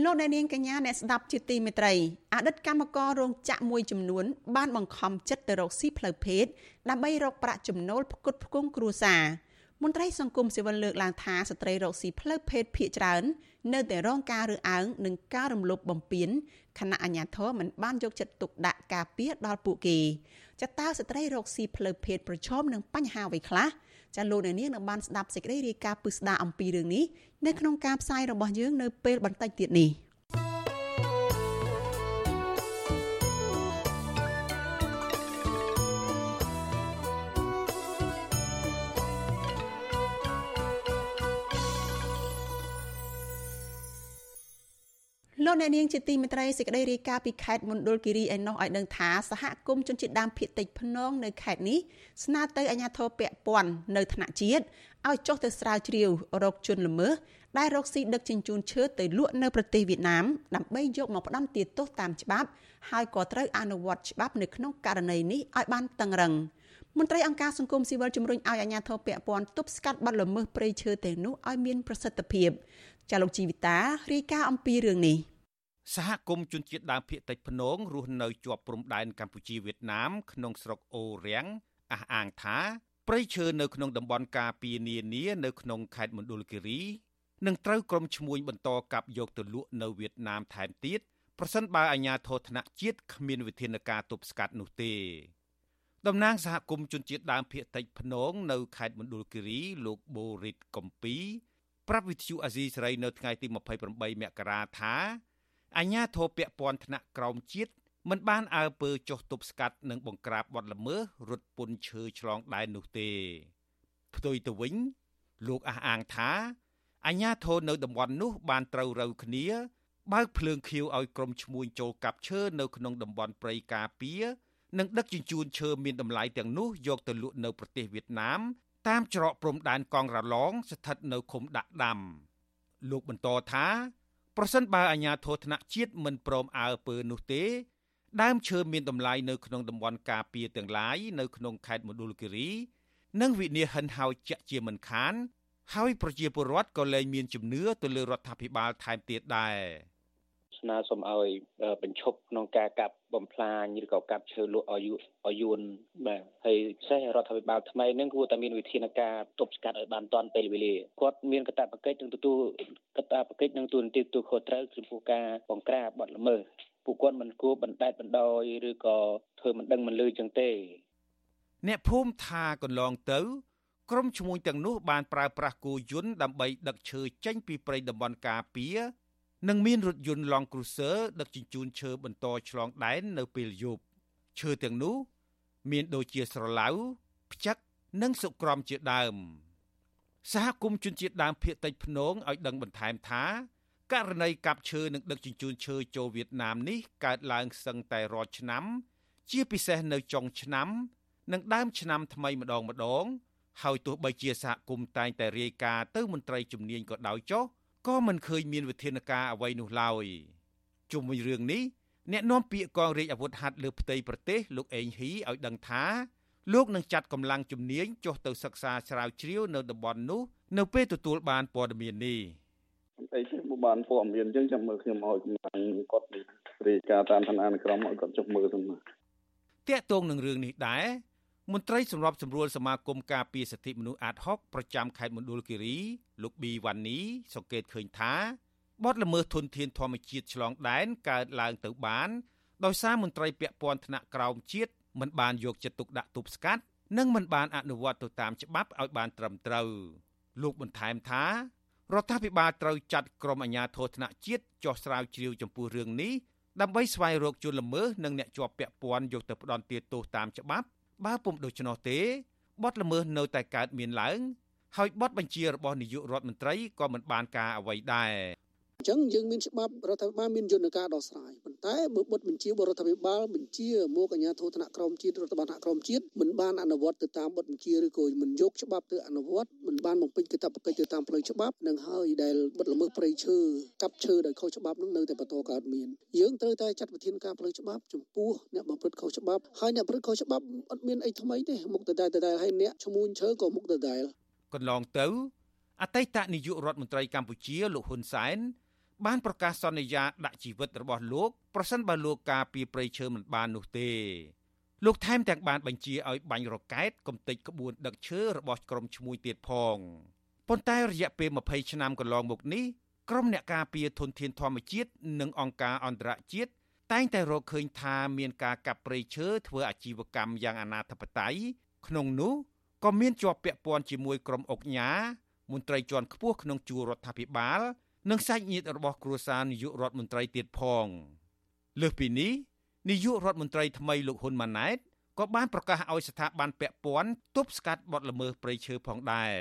លោកអ្នកនាងកញ្ញាអ្នកស្ដាប់ជាទីមេត្រីអតីតកម្មកររោងចក្រមួយចំនួន បានបង្ខំចិត្តទៅរកស៊ីផ្លូវភេទដើម្បីរកប្រាក់ចំណូលផ្គត់ផ្គង់គ្រួសារមន្ត្រីសង្គមស៊ីវិលលើកឡើងថាស្ត្រីរកស៊ីផ្លូវភេទភ ieck ច្រើន នៅតែរងការរើសអើងនិងការរំលោភបំពានខណៈអាជ្ញាធរមិនបានយកចិត្តទុកដាក់ការពារដល់ពួកគេចតើស្ត្រីរកស៊ីផ្លូវភេទប្រឈមនឹងបញ្ហាអ្វីខ្លះ ចាលោកអ្នកនាងនឹងបានស្ដាប់សេចក្តីរាយការណ៍ពិស្ដារអំពីរឿងនេះនៅក្នុងការផ្សាយរបស់យើងនៅពេលបន្តិចទៀតនេះ។ លោកអ្នកនាងជាទីមេត្រីសេចក្តីរាយការណ៍ពីខេត្តមណ្ឌលគិរីឯណោះឲ្យដឹងថាសហគមន៍ជនជាតិដើមភាគតិចភ្នងនៅខេត្តនេះស្នើទៅអាជ្ញាធរពាក់ព័ន្ធនៅថ្នាក់ជាតិឲ្យចុះទៅស្រាវជ្រាវរកជនល្មើសដែលរកស៊ីដឹកជញ្ជូនឈើទៅលក់នៅប្រទេសវៀតណាមដើម្បីយកមកផ្ដន្ទាទោសតាមច្បាប់ ហើយក៏ត្រូវអនុវត្តច្បាប់នៅក្នុងករណីនេះឲ្យបានតឹងរឹងមន្ត្រីអង្គការសង្គមស៊ីវិលជំរុញឲ្យអាជ្ញាធរពាក់ព័ន្ធទប់ស្កាត់បទល្មើសព្រៃឈើទាំងនោះឲ្យមានប្រសិទ្ធភាពចាលោកជីវិតារាយការណ៍អំពីរឿងនេះ។ សហគមន៍ជនជាតិដើមភាគតិចភ្នងរស់នៅជាប់ព្រំដែនកម្ពុជាវៀតណាមក្នុងស្រុកអូរៀងអះអាងថាព្រៃឈើនៅក្នុងតំបន់ការពារនានានៅក្នុងខេត្តមណ្ឌលគិរីនឹងត្រូវក្រុមឈ្មួញបន្តកាប់យកទៅលក់នៅវៀតណាមថែមទៀតប្រសិនបើអាជ្ញាធរថ្នាក់ជាតិគ្មានវិធានការទប់ស្កាត់នោះទេតំណាងសហគមន៍ជនជាតិដើមភាគតិចភ្នងនៅខេត្តមណ្ឌលគិរីលោកបូរិតកំពីប្រាប់វិទ្យុអាស៊ីសេរីនៅថ្ងៃទី28មករាថា អាញាធរពពាន់ថ្នាក់ក្រោមជាតិមិនបានអើពើចុះទប់ស្កាត់និងបង្ក្រាបបទល្មើសរត់ពន្ធឈើឆ្លងដែននោះទេផ្ទុយទៅវិញ លោកអះអាងថាអាញាធរនៅតំបន់នោះបានត្រូវរូវគ្នា បើកភ្លើងខៀវឲ្យក្រុមឈ្មួញចូលកាប់ឈើនៅក្នុងតំបន់ព្រៃការពារនិងដឹកជញ្ជូនឈើមានតម្លៃទាំងនោះយកទៅលក់នៅប្រទេសវៀតណាមតាមច្រកព្រំដែនកងរ៉ាឡងស្ថិតនៅឃុំដាក់ដាំលោកបន្តថា ប្រសិនបើអាជ្ញាធរថ្នាក់ជាតិមិនព្រមអើពើនោះទេ ដើមឈើមានតម្លៃនៅក្នុងតំបន់ការពារទាំងឡាយនៅក្នុងខេត្តមណ្ឌលគិរីនឹងវិនិច្ឆ័យហិនហោចជាក់ជាមិនខានហើយប្រជាពលរដ្ឋក៏លែងមានជំនឿទៅលើរដ្ឋាភិបាលថែមទៀតដែរ ស្នើសុំឲ្យបញ្ឈប់ក្នុងការកាប់បំផ្លាញឬក៏កាប់ឈើលក់ឲ្យឲ្យយួនបាទហើយពិសេសរដ្ឋាភិបាលថ្មីនឹងគួរតែមានវិធានការទប់ស្កាត់ឲ្យបានទាន់ពេលវេលាគាត់មានកាតព្វកិច្ចនឹងទទួលកាតព្វកិច្ចនឹងទូនទីទូខុសត្រូវចំពោះការបង្ក្រាបបទល្មើសពួកគាត់មិនគួរបណ្តែតបណ្ដោយឬក៏ធ្វើមិនដឹងមិនលឺចឹងទេ អ្នកភូមិថាកន្លងទៅក្រុមឈ្មួញទាំងនោះបានប្រើប្រាស់គោយន្តដើម្បីដឹកឈើចេញពីព្រៃតំបន់ការពារ និងមានរថយន្តឡង់គ្រូសឺដឹកជញ្ជូនឈើបន្តឆ្លងដែននៅពេលយប់ឈើទាំងនោះ មានដូចជាស្រឡៅផ្ចឹកនិងសុក្រំជាដើមសហគមន៍ជនជាតិដើមភាគតិចភ្នងឲ្យដឹងបន្ថែមថាករណីកាប់ឈើនិងដឹកជញ្ជូនឈើចូលវៀតណាមនេះកើតឡើងសឹងតែរាល់ឆ្នាំ ជាពិសេសនៅចុងឆ្នាំ និងដើមឆ្នាំថ្មីម្ដងម្ដង ហើយទោះបីជាសហគមន៍តែងតែរាយការណ៍ទៅមន្ត្រីជំនាញក៏ដោយចុះ ក៏មិនឃើញមានវិធានការអ្វីនោះឡើយជុំវិញរឿងនេះអ្នកនាំពាក្យកងរាជអាវុធហត្ថលើផ្ទៃប្រទេសលោកអេងហ៊ីឲ្យដឹងថាលោកនឹងចាត់កម្លាំងជំនាញចុះទៅសិក្សាស្រាវជ្រាវនៅតំបន់នោះនៅពេលទទួលបានព័ត៌មាននេះអីទេបើបានព័ត៌មានអញ្ចឹងចាំមើលខ្ញុំឲ្យកម្លាំងគាត់រាយការណ៍តាមឋានានុក្រមឲ្យគាត់ចុះមើលទៅមកតាក់ទងនឹងរឿងនេះដែរ មន្ត្រីសម្របសម្រួលសមាគមការពារសិទ្ធិមនុស្សអាត6ប្រចាំខេត្តមណ្ឌលគិរីលោកប៊ីវ៉ានីសង្កេតឃើញថាបទល្មើសធនធានធម្មជាតិឆ្លងដែនកើតឡើងទៅបានដោយសារមន្ត្រីពាក់ព័ន្ធថ្នាក់ក្រោមជាតិមិនបានយកចិត្តទុកដាក់ទប់ស្កាត់និងមិនបានអនុវត្តទៅតាមច្បាប់ឲ្យបានត្រឹមត្រូវលោកបន្ថែមថារដ្ឋាភិបាលត្រូវចាត់ក្រុមអាជ្ញាធរថ្នាក់ជាតិចោះស្រាវជ្រាវចំពោះរឿងនេះដើម្បីស្វែងរកជនល្មើសនិងអ្នកជាប់ពាក់ព័ន្ធយកទៅផ្ដន្ទាទោសតាមច្បាប់ បើពុំដូច្នោះទេបទល្មើសនៅតែកើតមានឡើង ហើយបទបញ្ជារបស់នាយករដ្ឋមន្ត្រីក៏មិនបានការអ្វីដែរ អញ្ចឹងយើងមានច្បាប់រដ្ឋាភិបាលមានយន្តការដោះស្រាយប៉ុន្តែបើបុតបញ្ជាបរដ្ឋាភិបាលបញ្ជាមកអាជ្ញាធរថ្នាក់ក្រមជាតិរដ្ឋបាលថ្នាក់ក្រមជាតិមិនបានអនុវត្តទៅតាមបុតបញ្ជាឬក៏មិនយកច្បាប់ទៅអនុវត្តមិនបានបំពេញកាតព្វកិច្ចទៅតាមផ្លូវច្បាប់នឹងហើយដែលបុតល្មើសព្រៃឈើកាប់ឈើដោយខុសច្បាប់នឹងនៅតែបន្តកើតមានយើងត្រូវតែចាត់វិធានការផ្លូវច្បាប់ចំពោះអ្នកបំព្រឹត្តខុសច្បាប់ហើយអ្នកប្រព្រឹត្តខុសច្បាប់អត់មានអីថ្មីទេមុខដដែលដដែលហើយអ្នកឈ្មោះឈើក៏មុខដដែលកន្លងទៅអតីតនាយករដ្ឋមន្ត្រីកម្ពុជាលោកហ៊ុនសែន បានប្រកាសសន្យាដាក់ជីវិតរបស់លោកប្រសិនបើលោកការពីប្រៃឈើមិនបាននោះទេលោកថែមទាំងបានបញ្ជាឲ្យបាញ់រកែតកំទេចក្បួនដឹកឈើរបស់ក្រុមឈ្មួញទៀតផងប៉ុន្តែរយៈពេល20ឆ្នាំកន្លងមកនេះក្រុមអ្នកការពារធនធានធម្មជាតិនិងអង្គការអន្តរជាតិតែងតែរកឃើញថាមានការកាប់ព្រៃឈើធ្វើអាជីវកម្មយ៉ាងអនាធបត័យក្នុងនោះក៏មានជាប់ពាក់ព័ន្ធជាមួយក្រុមអុកញ៉ាមន្ត្រីជាន់ខ្ពស់ក្នុងជួររដ្ឋាភិបាល និងសាច់ញាតិរបស់គ្រួសារនាយករដ្ឋមន្ត្រីទៀតផងលើសពីនេះនាយករដ្ឋមន្ត្រីថ្មីលោកហ៊ុនម៉ាណែតក៏បានប្រកាសឲ្យស្ថាប័នពាក់ព័ន្ធទប់ស្កាត់បទល្មើសព្រៃឈើផងដែរ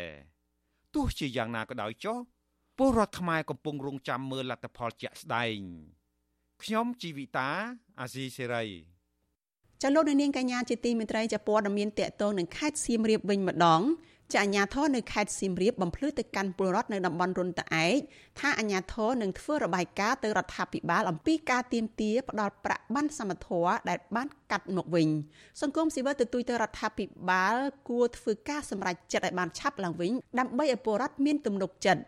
ទោះជាយ៉ាងណាក៏ដោយចុះពលរដ្ឋខ្មែរកំពុងរងចាំមើលលទ្ធផលជាក់ស្ដែងខ្ញុំជីវិតាអាស៊ីសេរីចលនានាងកញ្ញាជាទីមេត្រីចាព័ត៌មានតកតងនឹងខេត្តសៀមរាបវិញម្ដង ចាអាញាធរនៅខេត្តសៀមរាបបំភ្លឺទៅកាន់ពលរដ្ឋនៅតំបន់រុនតាឯកថាអាញាធរនឹងធ្វើរបាយការណ៍ទៅរដ្ឋាភិបាលអំពីការទៀមទាផ្ដាល់ប្រាក់បានសមត្ថៈដែលបានកាត់មកវិញសង្គមស៊ីវិលទទូចទៅរដ្ឋាភិបាល គួរធ្វើការសម្រេចចិត្តឲ្យបានឆាប់ឡើងវិញដើម្បីឲ្យពលរដ្ឋមានទំនុកចិត្ត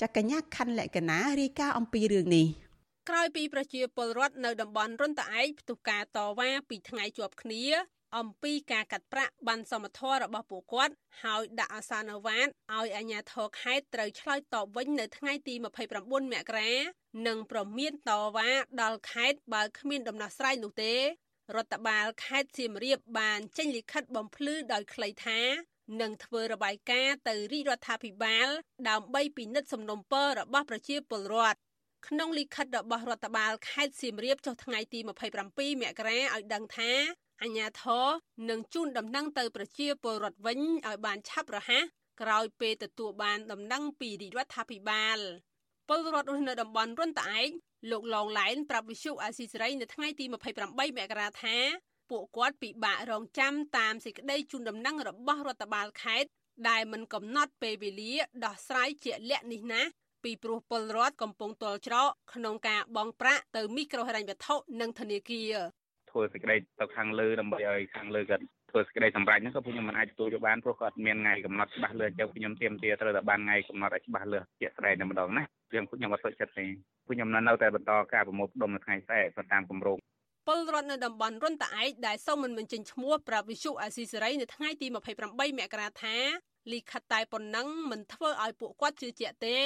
ចាកញ្ញាខណ្ឌលក្ខណារាយការណ៍អំពីរឿងនេះក្រោយពីប្រជាពលរដ្ឋនៅតំបន់រុនតាឯកផ្ទុះការតវ៉ាពីថ្ងៃជាប់គ្នា អំពីការកាត់ប្រាក់បានសមត្ថៈរបស់ពួកគាត់ហើយដាក់អាសានវ៉ាតឲ្យអាជ្ញាធរខេត្តត្រូវឆ្លើយតបវិញនៅថ្ងៃទី29មករានិងប្រមានតវ៉ាដល់ខេត្តបើគ្មានដំណោះស្រាយនោះទេរដ្ឋបាលខេត្តសៀមរាបបានចេញលិខិតបំភ្លឺដោយខ្លីថានឹងធ្វើរបាយការណ៍ទៅរាជរដ្ឋាភិបាល ដើម្បីពិនិត្យសំណុំពររបស់ប្រជាពលរដ្ឋក្នុងលិខិតរបស់រដ្ឋបាលខេត្តសៀមរាបចុះថ្ងៃទី27មករាឲ្យដឹងថា អាជ្ញាធរនឹងជូនដំណឹងទៅប្រជាពលរដ្ឋវិញឲ្យបានឆាប់រហ័សក្រោយពេលទទួលបានដំណឹងពីរាជរដ្ឋាភិបាលពលរដ្ឋរស់នៅតំបន់រុនត្អែកលោកឡងឡែនប្រាប់វិសុអាស៊ីសេរីនៅថ្ងៃទី28មករាថាពួកគាត់ពិបាករងចាំតាមសេចក្តីជូនដំណឹងរបស់រដ្ឋបាលខេត្តដែលមិនកំណត់ពេលវេលាដោះស្រាយជាក់លាក់នេះណាពីព្រោះពលរដ្ឋកំពុងទល់ច្រកក្នុងការបង់ប្រាក់ទៅមីក្រូហិរញ្ញវត្ថុនិងធនាគារ ធ្វើសេចក្តីទៅខាងលើដើម្បីឲ្យខាងលើគាត់ធ្វើសេចក្តីសម្រេចហ្នឹងក៏ពួកខ្ញុំមិនអាចទទួលយកបានព្រោះគាត់មានថ្ងៃកំណត់ច្បាស់លាស់អញ្ចឹងពួកខ្ញុំទាមទារត្រូវតែបានថ្ងៃកំណត់ឲ្យច្បាស់លាស់ជាក់ស្ដែងតែម្ដងណារឿងពួកខ្ញុំអត់សុខចិត្តទេពួកខ្ញុំនៅតែបន្តការប្រមូលផ្ដុំនៅថ្ងៃស្អែកទៅតាមគម្រោង ពលរដ្ឋនៅតំបន់រុនតាឯកដែលសូមមិនបញ្ចេញឈ្មោះប្រាប់វិសុអាស៊ីសេរីនៅថ្ងៃទី28មករាថាលិខិតតែប៉ុណ្ណឹងមិនធ្វើឲ្យពួកគាត់ជឿជាក់ទេ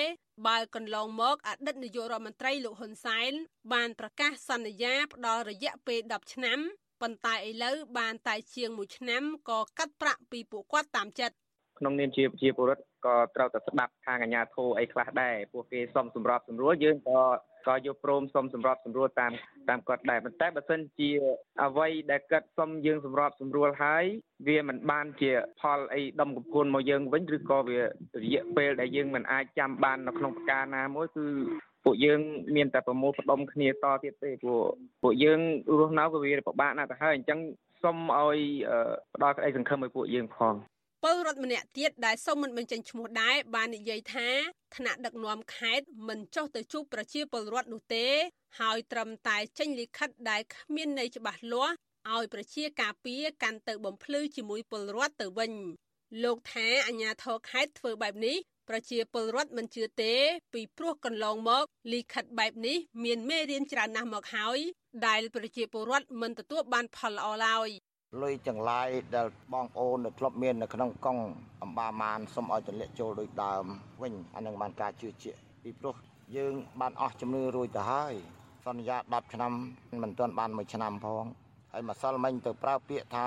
បើកន្លងមកអតីតនាយករដ្ឋមន្ត្រីលោកហ៊ុនសែនបានប្រកាសសន្យាផ្ដល់រយៈពេល10ឆ្នាំប៉ុន្តែឥឡូវបានតែជាង1ឆ្នាំក៏កាត់ប្រាក់ពីពួកគាត់តាមចិត្តក្នុងនាមជាជាពលរដ្ឋក៏ត្រូវតែស្ដាប់ខាងអាជ្ញាធរអីខ្លះដែរពួកគេសុំសម្របសម្រួលយើងក៏ ក៏យកព្រមសុំសម្របសម្រួលតាមតាមគាត់ដែរប៉ុន្តែបើសិនជាអ្វីដែលគាត់សុំយើងសម្របសម្រួលហើយវាមិនបានជាផលអីដុំកំភួនមកយើងវិញឬក៏វារយៈពេលដែលយើងមិនអាចចាំបាននៅក្នុងប្រការណាមួយគឺពួកយើងមានតែប្រមូលផ្ដុំគ្នាតទៀតទេព្រោះពួកយើងរស់នៅក៏វាពិបាកណាស់ទៅហើយអញ្ចឹងសុំឲ្យផ្ដល់ក្តីសង្ឃឹមឲ្យពួកយើងផង ពលរដ្ឋម្នាក់ទៀតដែលសូមមិនបញ្ចេញឈ្មោះដែរបាននិយាយថាថ្នាក់ដឹកនាំខេត្តមិនចុះទៅជួបប្រជាពលរដ្ឋនោះទេ ហើយត្រឹមតែចេញលិខិតដែលគ្មានន័យច្បាស់លាស់ឲ្យប្រជាការពារកាន់ទៅបំភ្លឺជាមួយពលរដ្ឋទៅវិញលោកថាអាញាធរខេត្តធ្វើបែបនេះប្រជាពលរដ្ឋមិនជឿទេ ពីព្រោះកន្លងមកលិខិតបែបនេះមានមេរៀនច្រើនណាស់មកហើយដែលប្រជាពលរដ្ឋមិនទទួលបានផលល្អឡើយ លុយចង្ឡាយដែលបងប្អូននៅធ្លាប់មាននៅក្នុងកង់អំបាមានសូមឲ្យទម្លាក់ចូលដូចដើមវិញអានឹងបានការជឿជាក់ពីព្រោះយើង បានអស់ជំនឿរួចទៅហើយសន្យា10ឆ្នាំមិនទាន់បាន1ឆ្នាំផងហើយម្សិលមិញទៅប្រើពាក្យថា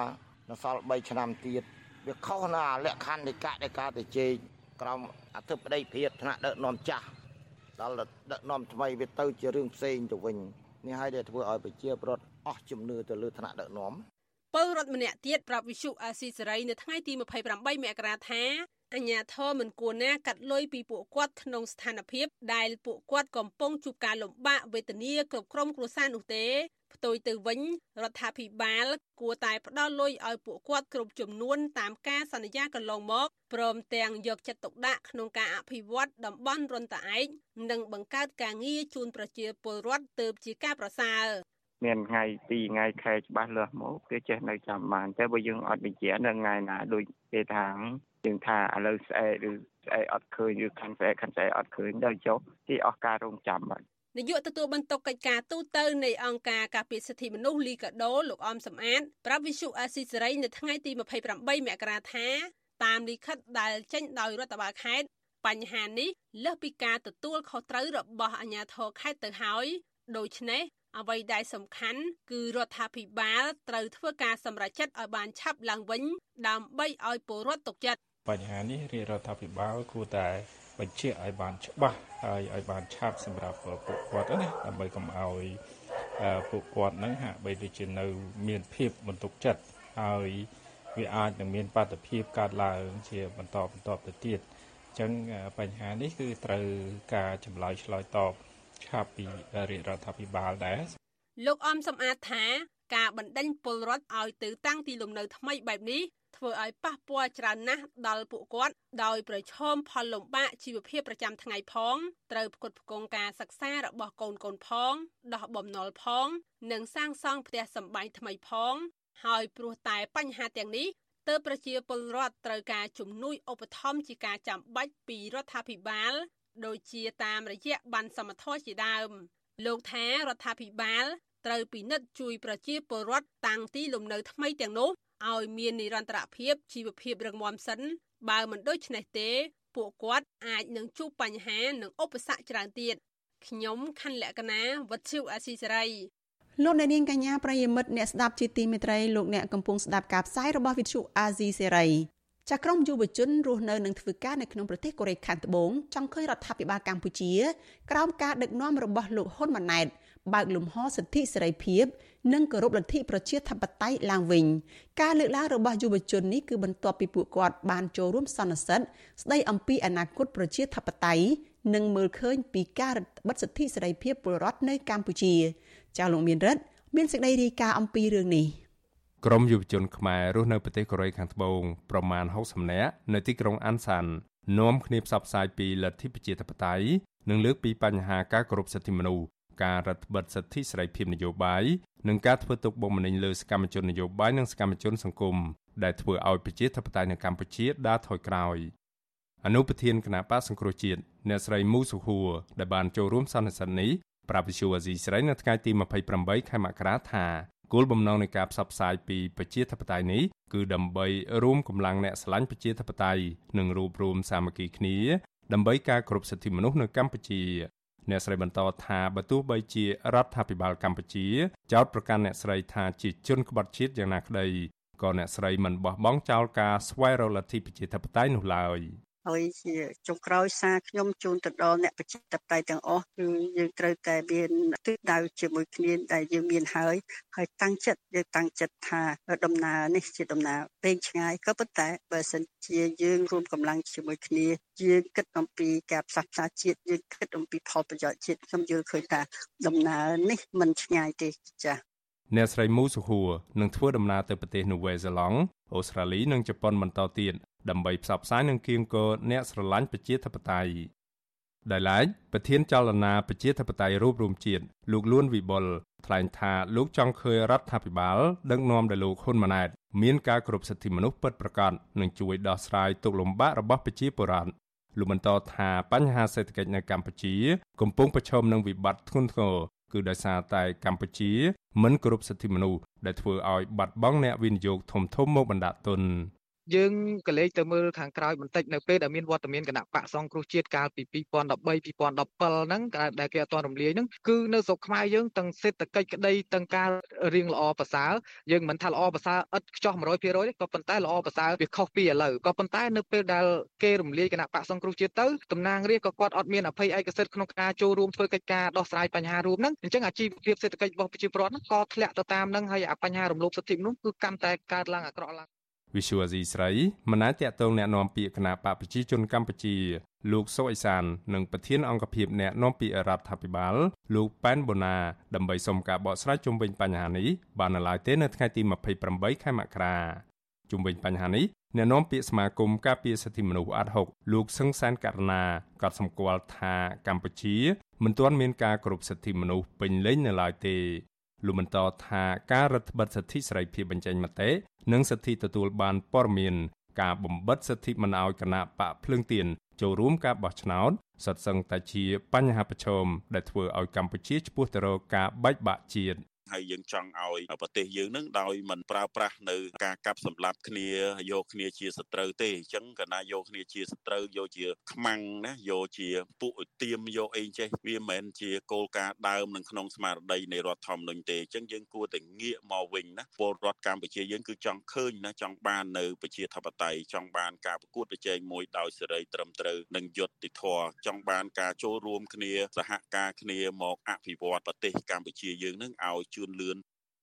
នៅសល់3ឆ្នាំទៀតវាខុសណាលក្ខខណ្ឌនៃកតិកាទៅជែកក្រមអធិបតីភាពថ្នាក់ដឹកនាំចាស់ដល់ដឹកនាំថ្មីវាទៅជារឿងផ្សេងទៅវិញនេះហើយដែលធ្វើឲ្យប្រជាពលរដ្ឋអស់ជំនឿទៅលើថ្នាក់ដឹកនាំ ពលរដ្ឋម្នាក់ទៀតប្រាប់វិសុអាស៊ីសេរីនៅថ្ងៃទី28មករាថាអញ្ញាធមមិនគួរណាកាត់លុយពីពួកគាត់ក្នុងស្ថានភាពដែលពួកគាត់កំពុងជួបការលំបាកវេទនាគ្រប់ក្រុមគ្រួសារនោះទេផ្ទុយទៅវិញរដ្ឋាភិបាល គួរតែផ្ដល់លុយឲ្យពួកគាត់គ្រប់ចំនួនតាមការសន្យាកន្លងមកព្រមទាំងយកចិត្តទុកដាក់ក្នុងការអភិវឌ្ឍតំបន់រុនតាឯកនិងបង្កើតការងារជូនប្រជាពលរដ្ឋទៅជាការប្រសើរ មានថ្ងៃ2ថ្ងៃខែច្បាស់លាស់មកគេចេះនៅចាំបានតែបើយើងអត់បញ្ជាក់នៅថ្ងៃណាដូចគេថាយើងថាឥឡូវស្អែកឬស្អែកអត់ឃើញឬខាងស្អែកខាងស្អែកអត់ឃើញដល់ចុះគេអស់ការរងចាំបាត់នាយកទទួលបន្ទុកកិច្ចការទូតនៃអង្គការការពារសិទ្ធិមនុស្សលីកាដូលោកអមសំអាតប្រាប់វិសុអាស៊ីសេរីនៅថ្ងៃទី28មករាថាតាមលិខិតដែលចេញដោយរដ្ឋបាលខេត្តបញ្ហានេះលើសពីការទទួលខុសត្រូវរបស់អាជ្ញាធរខេត្តទៅហើយដូច្នេះ អ្វីដែលសំខាន់គឺរដ្ឋាភិបាលត្រូវធ្វើការសម្រេចចិត្តឲ្យបានឆាប់ឡើងវិញ ដើម្បីឲ្យពលរដ្ឋទុកចិត្តបញ្ហានេះរាជរដ្ឋាភិបាលគួរតែបញ្ជាក់ឲ្យបានច្បាស់ហើយឲ្យបានឆាប់សម្រាប់ពួកគាត់ណាដើម្បីកុំឲ្យពួកគាត់នឹងហាក់បីដូចជានៅ មានភាពបន្ទុកចិត្តហើយវាអាចនឹងមានបាតុភិបកើតឡើងជាបន្តបន្តទៅទៀតអញ្ចឹងបញ្ហានេះគឺត្រូវការចម្លើយឆ្លើយតប ឆាប់ពីរាជរដ្ឋាភិបាលដែរលោកអំសំអាតថា ការបណ្ដេញពលរដ្ឋឲ្យទៅតាំងទីលំនៅថ្មីបែបនេះធ្វើឲ្យប៉ះពាល់ច្រើនណាស់ដល់ពួកគាត់ដោយប្រឈមផលលំបាកជីវភាពប្រចាំថ្ងៃផងត្រូវផ្គត់ផ្គង់ការសិក្សារបស់កូនកូនផងដោះបំណុលផង និងសាងសង់ផ្ទះសម្បែងថ្មីផង ហើយព្រោះតែបញ្ហាទាំងនេះទើបប្រជាពលរដ្ឋត្រូវការជំនួយឧបត្ថម្ភជាការចាំបាច់ពីរដ្ឋាភិបាល ដូចជាតាមរយៈបានសមត្ថជាដើម លោកថារដ្ឋាភិបាលត្រូវពិនិត្យជួយប្រជាពលរដ្ឋតាំងទីលំនៅថ្មីទាំងនោះឲ្យមាននិរន្តរភាពជីវភាពរឹងមាំសិន បើមិនដូច្នេះទេ ពួកគាត់អាចនឹងជួបបញ្ហានិងឧបសគ្គច្រើនទៀតខ្ញុំខណ្ឌលក្ខណាវັດឈិវអាស៊ីសេរីលោកអ្នកនាងកញ្ញាប្រិយមិត្តអ្នកស្ដាប់ជាទីមេត្រីលោកអ្នកកំពុងស្ដាប់ការផ្សាយរបស់វិទ្យុអាស៊ីសេរី ចាក្រមយុវជនរស់នៅនិងធ្វើការនៅក្នុងប្រទេសកូរ៉េខាងត្បូងចង់ឃើញរដ្ឋាភិបាលកម្ពុជា ក្រោមការដឹកនាំរបស់លោកហ៊ុនម៉ាណែតបើកលំហសិទ្ធិសេរីភាព និងគោរពលទ្ធិប្រជាធិបតេយ្យឡើងវិញការលើកឡើងរបស់យុវជននេះគឺបន្ទាប់ពីពួកគាត់បានចូលរួមសន្និសីទស្ដីអំពីអនាគតប្រជាធិបតេយ្យនិងមើលឃើញពីការរដ្ឋបិទសិទ្ធិសេរីភាពពលរដ្ឋនៅកម្ពុជា ចាលោកមានរិទ្ធមានសេចក្តីរាយការណ៍អំពីរឿងនេះ ក្រមយុវជនខ្មែររស់នៅប្រទេសកូរ៉េខាងត្បូងប្រមាណ60នាក់នៅទីក្រុងអានសាននាំគ្នាផ្សព្វផ្សាយពីលទ្ធិប្រជាធិបតេយ្យនិងលើកពីបញ្ហាការគោរពសិទ្ធិមនុស្សការរដ្ឋបិទសិទ្ធិសេរីភាពនយោបាយនិងការធ្វើទុកបុកម្នេញលើសកម្មជននយោបាយនិងសកម្មជនសង្គមដែលធ្វើឲ្យប្រជាធិបតេយ្យនៅកម្ពុជាដើរថយក្រោយអនុប្រធានគណៈបកសង្គ្រោះជាតិអ្នកស្រីមូសុហួរដែលបានចូលរួមសន្និសីទនេះប្រាប់វិទ្យុអាស៊ីសេរីនៅថ្ងៃទី28ខែមករាថា គោលបំណងនៃការផ្សព្វផ្សាយពីប្រជាធិបតេយ្យនេះគឺដើម្បីរួមកម្លាំងអ្នកស្រឡាញ់ប្រជាធិបតេយ្យនិងរួបរวมសាមគ្គីគ្នាដើម្បីការគ្រប់សិទ្ធិមនុស្សនៅកម្ពុជាអ្នកស្រីបន្តថាបើទោះបីជារដ្ឋាភិបាលកម្ពុជា ចោទប្រកាន់អ្នកស្រីថាជាជនក្បត់ជាតិយ៉ាងណាក្តីក៏អ្នកស្រីមិនបោះបង់ចោលការស្វែងរកលទ្ធិប្រជាធិបតេយ្យនោះឡើយ។ ហើយជាចុងក្រោយសារខ្ញុំជូនទៅដល់អ្នកប្រជាធិបតេយ្យទាំងអស់គឺយើងត្រូវតែមានទិសដៅជាមួយគ្នាដែលយើងមានហើយហើយតាំងចិត្តយើងតាំងចិត្តថាដំណើរនេះជាដំណើរពេងឆ្ងាយក៏ប៉ុន្តែបើសិនជាយើងរួមកម្លាំងជាមួយគ្នាយើងគិតអំពីការផ្សះផ្សាជាតិយើងគិតអំពីផលប្រយោជន៍ជាតិខ្ញុំយល់ឃើញថាដំណើរនេះមិនឆ្ងាយទេចា៎អ្នកស្រីមូសុហួរនឹងធ្វើដំណើរទៅប្រទេសនូវែលសេឡង់អូស្ត្រាលីនិងជប៉ុនបន្តទៀត ដើម្បីផ្សព្វផ្សាយនឹងគៀងគរអ្នកស្រឡាញ់ប្រជាធិបតេយ្យដែលឡែកប្រធានចលនាប្រជាធិបតេយ្យរូបរួមជាតិលោកលួនវិបុលថ្លែងថាលោកចង់ឃើញរដ្ឋាភិបាលដឹកនាំដោយលោកហ៊ុនម៉ាណែតមានការគោរពសិទ្ធិមនុស្សពិតប្រាកដនិងជួយដោះស្រាយទុក្ខលំបាករបស់ប្រជាពលរដ្ឋលោកបន្តថាបញ្ហាសេដ្ឋកិច្ចនៅកម្ពុជា កំពុងប្រឈមនឹងវិបត្តិធ្ងន់ធ្ងរគឺដោយសារតែកម្ពុជាមិនគោរពសិទ្ធិមនុស្សដែលធ្វើឲ្យបាត់បង់អ្នកវិនិយោគធំៗមកបណ្ដាក់ទុន យើងក៏លេចទៅមើលខាងក្រោយបន្តិចនៅពេលដែលមានវត្តមានគណៈបកសង្គ្រោះជាតិកាលពី2013 2017ហ្នឹងដែលគេអត់ទាន់រំលាយហ្នឹងគឺនៅស្រុកខ្មែរយើងទាំងសេដ្ឋកិច្ចក្តីទាំងការរៀងល្អប្រសើរយើងមិនថាល្អប្រសើរឥតខ្ចោះ100%ទេក៏ប៉ុន្តែល្អប្រសើរវាខុសពីឥឡូវក៏ប៉ុន្តែនៅពេលដែលគេរំលាយគណៈបកសង្គ្រោះជាតិទៅតំណាងរាស្ត្រក៏គាត់អត់មានអភ័យឯកសិទ្ធិក្នុងការចូលរួមធ្វើកិច្ចការដោះស្រាយបញ្ហារួមហ្នឹងអញ្ចឹងអាជីវភាពសេដ្ឋកិច្ចរបស់ប្រជាពលរដ្ឋហ្នឹងក៏ធ្លាក់ទៅតាមហ្នឹងហើយអាបញ្ហារំលោភសិទ្ធិមនុស្សគឺកាន់តែកើតឡើងអាក្រក់ឡើង វិសុវអាស៊ីស្រីមិនអាចតាក់ទងแนะនាំពាក្យគណៈបកប្រជាជនកម្ពុជា លោកសុអេសាននិងប្រធានអង្គភិបแนะនាំពាក្យរដ្ឋាភិបាលលោកប៉ែនបូណាដើម្បីសុំការបកស្រាយជុំវិញបញ្ហានេះបាននៅឡើយទេនៅថ្ងៃទី28ខែមករាជុំវិញបញ្ហានេះអ្នកនាំពាក្យសមាគមការពារសិទ្ធិមនុស្សអាត់ហុកលោកសឹងសានករណាក៏សម្គាល់ថាកម្ពុជាមិនទាន់មានការគោរពសិទ្ធិមនុស្សពេញលេញនៅឡើយទេ លោកបន្តថាការរដ្ឋបិទសិទ្ធិសេរីភាពបញ្ចេញមតិនិងសិទ្ធិទទួលបានព័ត៌មានការបំបិតសិទ្ធិមិនអោយគណៈបកភ្លើងទៀនចូលរួមការបោះឆ្នោតសុទ្ធសឹងតែជាបញ្ហាប្រឈមដែលធ្វើឲ្យកម្ពុជាឆ្ពោះទៅរកការបែកបាក់ជាតិ ហើយយើងចង់ឲ្យប្រទេសយើងនឹងដោយមិនប្រើប្រាស់នៅការកាប់សម្លាប់គ្នាយកគ្នាជាសត្រូវទេអញ្ចឹងកាលណាយកគ្នាជាសត្រូវយកជាខ្មាំងណាយកជាពួកទៀមយកអីចេះវាមិនមែនជាគោលការណ៍ដើមនឹងក្នុងស្មារតីនៃរដ្ឋធម្មនុញ្ញទេអញ្ចឹងយើងគួរតែងាកមកវិញណាពលរដ្ឋកម្ពុជាយើងគឺចង់ឃើញណាចង់បាននៅប្រជាធិបតេយ្យចង់បានការប្រកួតប្រជែងមួយដោយសេរីត្រឹមត្រូវនិងយុត្តិធម៌ចង់បានការចូលរួមគ្នាសហការគ្នាមកអភិវឌ្ឍប្រទេសកម្ពុជាយើងនឹងឲ្យជឿនលឿន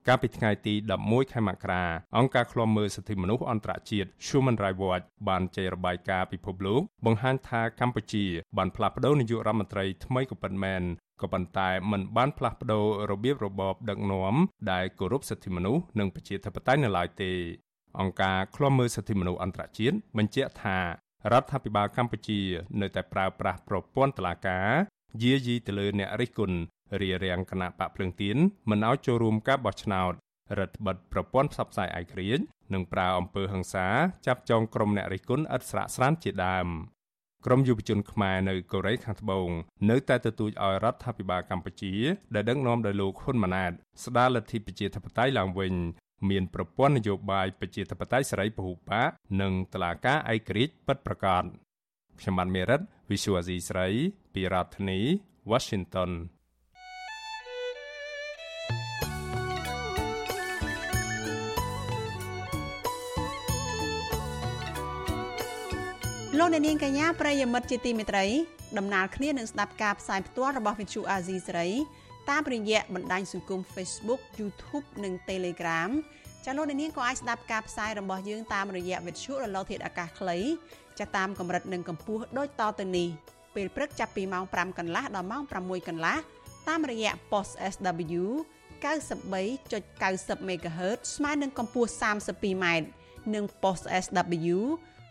កាលពីថ្ងៃទី11ខែមករាអង្គការឃ្លាំមើលសិទ្ធិមនុស្សអន្តរជាតិ Human Rights Watch បានចេញរបាយការណ៍ពិភពលោកបង្ហាញថាកម្ពុជាបានផ្លាស់ប្តូរនាយករដ្ឋមន្ត្រីថ្មីក៏ប៉ុន្មានក៏ប៉ុន្តែมันបានផ្លាស់ប្តូររបៀបរបបដឹកនាំដែលគោរពសិទ្ធិមនុស្សនិងប្រជាធិបតេយ្យនៅឡើយទេអង្គការឃ្លាំមើលសិទ្ធិមនុស្សអន្តរជាតិបញ្ជាក់ថារដ្ឋាភិបាលកម្ពុជានៅតែប្រើប្រាស់ប្រព័ន្ធតុលាការយាយីទៅលើអ្នករិះគន់ រារាំងគណៈបកភ្លើងទៀនមិនឲ្យចូលរួមការបោះឆ្នោតរដ្ឋបិទប្រព័ន្ធផ្សព្វផ្សាយឯករាជ្យនិងប្រើអំពើហិង្សាចាប់ចងក្រុមអ្នករិះគន់ឥតស្រាកស្រានជាដើមក្រមយុវជនខ្មែរនៅកូរ៉េខាងត្បូងនៅតែទទូចឲ្យរដ្ឋាភិបាលកម្ពុជាដែលដឹកនាំដោយលោកហ៊ុនម៉ាណែតស្ដារលទ្ធិប្រជាធិបតេយ្យឡើងវិញមានប្រព័ន្ធនយោបាយប្រជាធិបតេយ្យសេរីពហុបកនិងតឡាការឯករាជ្យពិតប្រាកដខ្ញុំបានមេរិត Visual Asia ស្រី ពីរដ្ឋធានី Washington លោកអ្នកនាងកញ្ញាប្រិយមិត្តជាទីមេត្រីដំណើរគ្នានឹងស្ដាប់ការផ្សាយផ្ទាល់របស់ Vithu Azizi សេរីតាមរយៈបណ្ដាញសង្គម Facebook YouTube និង Telegram ចាលោកអ្នកនាងក៏អាចស្ដាប់ការផ្សាយរបស់យើងតាមរយៈ Vithu រលកធាតុអាកាសខ្លីចាតាមកម្រិតនិងកម្ពស់ដូចតទៅនេះពេលព្រឹកចាប់ពីម៉ោង5កន្លះដល់ម៉ោង6កន្លះតាមរយៈ post SW 93.90 MHz ស្មើនឹងកម្ពស់ 32m និង post SW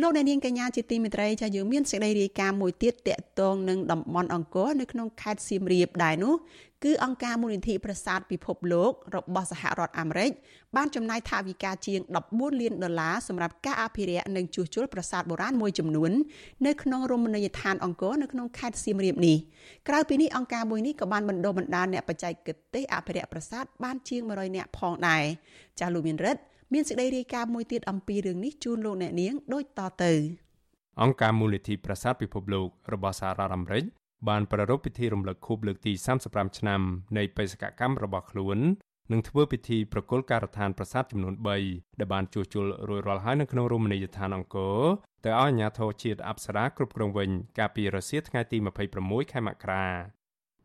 លោកអ្នកនាងកញ្ញាជាទីមេត្រីចាយើងមានសេចក្តីរាយការណ៍មួយទៀតតកតងនឹងតំបន់អង្គរនៅក្នុងខេត្តសៀមរាបដែរនោះគឺអង្គការមូលនិធិប្រាសាទពិភពលោករបស់សហរដ្ឋអាមេរិកបានចំណាយថវិកាជាង14លានដុល្លារសម្រាប់ការអភិរក្សនិងជួសជុលប្រាសាទបុរាណមួយចំនួននៅក្នុងរមណីយដ្ឋានអង្គរនៅក្នុងខេត្តសៀមរាបនេះក្រៅពីនេះអង្គការមួយនេះក៏បានបណ្ដុះបណ្ដាលអ្នកបច្ចេកទេសអភិរក្សប្រាសាទបានជាង100នាក់ផងដែរចាស់លោកមានរិទ្ធ មានសេចក្តីរាយការណ៍មួយទៀតអំពីរឿងនេះជូនលោកអ្នកនាងដូចតទៅអង្គការមូលនិធិប្រាសាទពិភពលោករបស់សហរដ្ឋអាមេរិកបានប្រារព្ធពិធីរំលឹកខួបលើកទី35ឆ្នាំនៃបេសកកម្មរបស់ខ្លួននិងធ្វើពិធីប្រគល់ការដ្ឋានប្រាសាទចំនួន3ដែលបានជួសជុលរួចរាល់ហើយនៅក្នុងរមណីយដ្ឋានអង្គរទៅឲ្យអាជ្ញាធរជាតិអប្សរាគ្រប់គ្រងវិញកាលពីរសៀលថ្ងៃទី26ខែមករា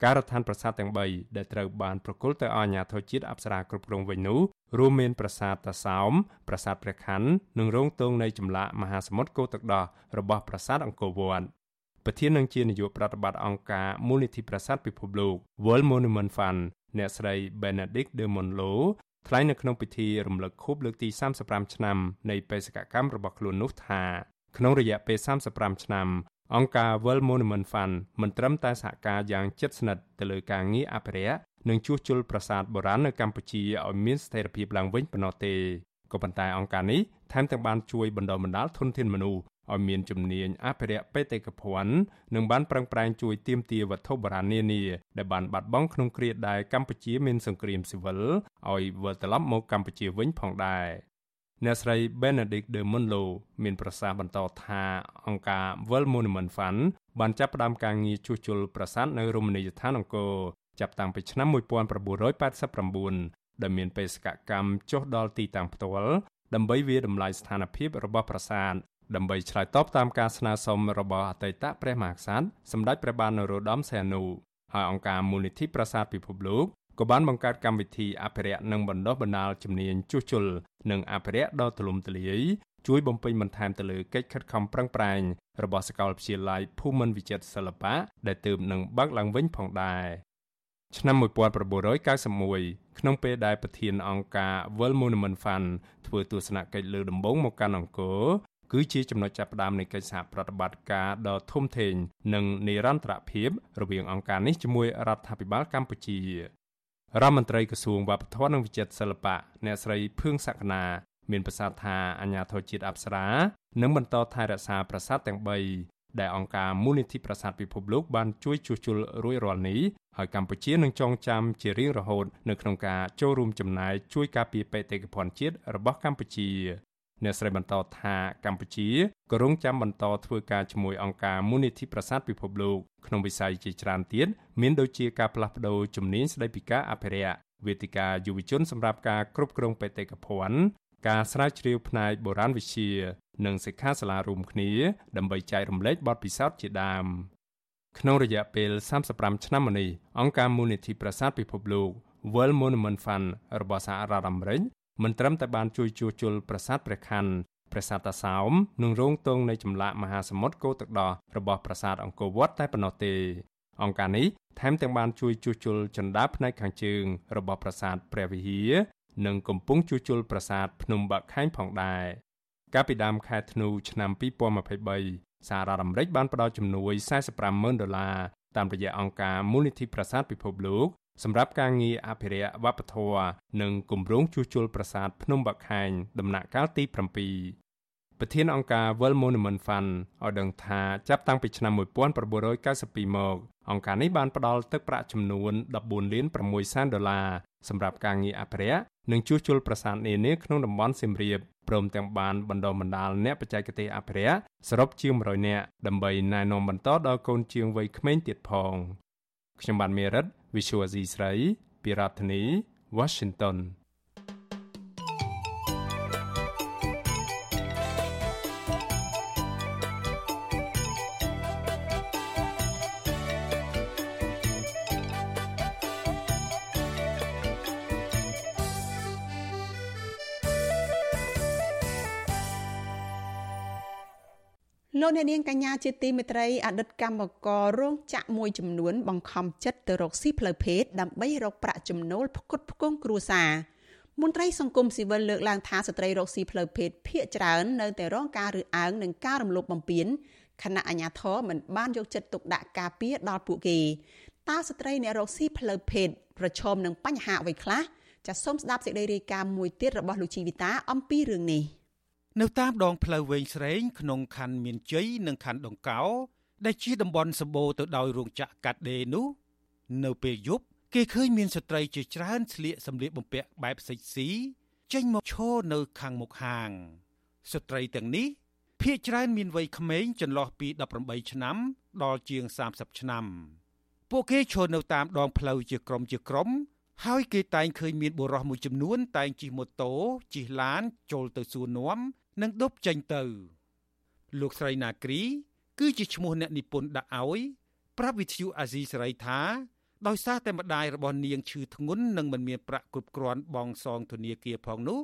ការដ្ឋានប្រាសាទទាំង3ដែលត្រូវបានប្រគល់ទៅឲ្យអាជ្ញាធរជាតិអប្សរាគ្រប់គ្រងវិញនោះរួមមានប្រាសាទតាសោមប្រាសាទព្រះខ័ននិងរោងទងនៃចម្លាក់មហាសមុទ្រគោទឹកដោះរបស់ប្រាសាទអង្គរវត្តប្រធាននឹងជានាយកប្រតិបត្តិអង្គការមូលនិធិប្រាសាទពិភពលោក World Monument Fund អ្នកស្រី Benedict de Monlo ថ្លែងនៅក្នុងពិធីរំលឹកខួបលើកទី35ឆ្នាំនៃបេសកកម្មរបស់ខ្លួននោះថាក្នុងរយៈពេល35ឆ្នាំ អង្គការ World Monument Fund មិនត្រឹមតែសហការយ៉ាងជិតស្និទ្ធទៅលើការងារអភិរក្សនិងជួសជុលប្រាសាទបុរាណនៅកម្ពុជាឲ្យមានស្ថិរភាពឡើងវិញប៉ុណ្ណោះទេក៏ប៉ុន្តែអង្គការនេះថែមទាំងបានជួយបណ្ដុះបណ្ដាលធនធានមនុស្សឲ្យមានជំនាញអភិរក្សបេតិកភណ្ឌនិងបានប្រឹងប្រែងជួយទាមទារវត្ថុបុរាណនានាដែលបានបាត់បង់ក្នុងគ្រាដែលកម្ពុជាមានសង្គ្រាមស៊ីវិលឲ្យវិលត្រឡប់មកកម្ពុជាវិញផងដែរ អ្នកស្រី Benedict de Monlo មានប្រសាសន៍បន្តថាអង្គការ World Monument Fund បានចាប់ផ្ដើមការងារជួសជុលប្រាសាទនៅរមណីយដ្ឋានអង្គរចាប់តាំងពីឆ្នាំ1989ដែលមានបេសកកម្មចុះដល់ទីតាំងផ្ទាល់ដើម្បីវាតម្លៃស្ថានភាពរបស់ប្រាសាទដើម្បីឆ្លើយតបតាមការស្នើសុំរបស់អតីតព្រះមហាក្សត្រសម្ដេចព្រះបាទនរោត្តមសីហនុហើយអង្គការមូលនិធិប្រាសាទពិភពលោក ក៏បានបង្កើតកម្មវិធីអភិរក្សនិងបណ្ដុះបណ្ដាលជំនាញជួសជុលនិងអភិរក្សដ៏ទូលំទូលាយជួយបំពេញបន្ថែមទៅលើកិច្ចខិតខំប្រឹងប្រែងរបស់សាកលវិទ្យាល័យភូមិន្ទវិចិត្រសិល្បៈដែលទើបនឹងបើកឡើងវិញផងដែរឆ្នាំ1991ក្នុងពេលដែលប្រធានអង្គការ World Monument Fund ធ្វើទស្សនកិច្ចលើដំបងមកកាន់អង្គរគឺជាចំណុចចាប់ផ្ដើមនៃកិច្ចសហប្រតិបត្តិការដ៏ធំធេងនិងនិរន្តរភាពរវាងអង្គការនេះជាមួយរដ្ឋាភិបាលកម្ពុជា រដ្ឋមន្ត្រីក្រសួងវប្បធម៌និងវិចិត្រសិល្បៈអ្នកស្រីភឿងសក្កណាមានប្រសាសន៍ថាអាញាធរជាតិអប្សរានឹងបន្តថែរក្សាប្រាសាទទាំង3ដែលអង្គការមូលនិធិប្រាសាទពិភពលោកបានជួយជួសជុលរួចរាល់នេះហើយកម្ពុជានឹងចងចាំជារៀងរហូតនៅក្នុងការចូលរួមចំណាយជួយការពារបេតិកភណ្ឌជាតិរបស់កម្ពុជា អ្នកស្រីបន្តថាកម្ពុជាក៏រងចាំបន្តធ្វើការជាមួយអង្គការមូលនិធិប្រាសាទពិភពលោកក្នុងវិស័យជាច្រើនទៀតមានដូចជាការផ្លាស់ប្តូរជំនាញស្តីពីការអភិរក្សវេទិកាយុវជនសម្រាប់ការគ្រប់គ្រងបេតិកភណ្ឌការស្រាវជ្រាវផ្នែកបុរាណវិទ្យា និងសិក្ខាសាលារួមគ្នា ដើម្បីចែករំលែកបទពិសោធន៍ជាដើមក្នុងរយៈពេល35ឆ្នាំមកនេះអង្គការមូលនិធិប្រាសាទពិភពលោក World Monument Fund របស់សហរដ្ឋអាមេរិក មិនត្រឹមតែបានជួយជួសជុលប្រាសាទព្រះខ័នប្រាសាទតាសោមនិងរោងទងនៃចម្លាក់មហាសមុទ្រកូទឹកដោះរបស់ប្រាសាទអង្គរវត្តតែប៉ុណ្ណោះទេអង្គការនេះថែមទាំងបានជួយជួសជុលចណ្ដារផ្នែកខាងជើងរបស់ប្រាសាទព្រះវិហារនិងកំពុងជួសជុលប្រាសាទភ្នំបាក់ខែងផងដែរកាលពីដើមខែធ្នូឆ្នាំ2023សហរដ្ឋអាមេរិកបានផ្តល់ជំនួយ45ម៉ឺនដុល្លារតាមរយៈអង្គការមូលនិធិប្រាសាទពិភពលោក សម្រាប់ការងារអភិរក្សវប្បធម៌និងគម្រោងជួសជុលប្រាសាទភ្នំបាក់ខែងដំណាក់កាលទី7ប្រធានអង្គការ World Monument Fund ឲ្យដឹងថាចាប់តាំងពីឆ្នាំ1992មកអង្គការនេះបានផ្ដល់ទឹកប្រាក់ចំនួន14លាន6សែនដុល្លារសម្រាប់ការងារអភិរក្សនិងជួសជុលប្រាសាទនានាក្នុងតំបន់សៀមរាបព្រមទាំងបានបណ្ដុះបណ្ដាលអ្នកបច្ចេកទេសអភិរក្សសរុបជាង100នាក់ដើម្បីណែនាំបន្តដល់កូនជាងវ័យក្មេងទៀតផងខ្ញុំបានមេរិត Visual Asia ស្រីពីរដ្ឋធានី Washington លោកអ្នកនាងកញ្ញាជាទីមេត្រីអតីតកម្មកររោងចក្រមួយចំនួន បង្ខំចិត្តទៅរកស៊ីផ្លូវភេទដើម្បីរកប្រាក់ចំណូលផ្គត់ផ្គង់គ្រួសារមន្ត្រីសង្គមស៊ីវិលលើកឡើងថាស្ត្រីរកស៊ីផ្លូវភេទភ ieck ច្រើននៅតែរងការរើសអើងនិងការរំលោភបំពានខណៈអាជ្ញាធរមិនបានយកចិត្តទុកដាក់ការពារដល់ពួកគេតើស្ត្រីអ្នករកស៊ីផ្លូវភេទប្រឈមនឹងបញ្ហាអ្វីខ្លះចាសសូមស្ដាប់សេចក្តីរាយការណ៍មួយទៀតរបស់លោកជីវិតាអំពីរឿងនេះ។ នៅតាមដងផ្លូវវែងស្រេងក្នុងខណ្ឌមានជ័យនិងខណ្ឌដង្កោ ដែលជាតំបន់សម្បូរទៅដោយរោងចក្រកាត់ដេរនោះ នៅពេលយប់គេឃើញមានស្ត្រីជាច្រើនស្លៀកសម្លៀកបំពាក់បែបសិចស៊ីចេញមកឈរនៅខាងមុខហាង ស្ត្រីទាំងនេះភ ieck ច្រើនមានវ័យក្មេងចន្លោះពី18ឆ្នាំ ដល់ជាង30ឆ្នាំ ពួកគេឈរនៅតាមដងផ្លូវជាក្រុមជាក្រុម ហើយគេតែងឃើញមានបុរសមួយចំនួន តែងជិះម៉ូតូជិះឡានចូលទៅសួរនាំ និងដប់ចេញទៅ លោកស្រីណាគ្រី គឺជាឈ្មោះអ្នកនិពន្ធដាក់ឲ្យប្រាប់វិទ្យុអាស៊ីសេរីថាដោយសារតែម្ដាយរបស់នាងឈឺធ្ងន់និងមិនមានប្រាក់គ្រប់គ្រាន់បង់សងធនាគារផងនោះ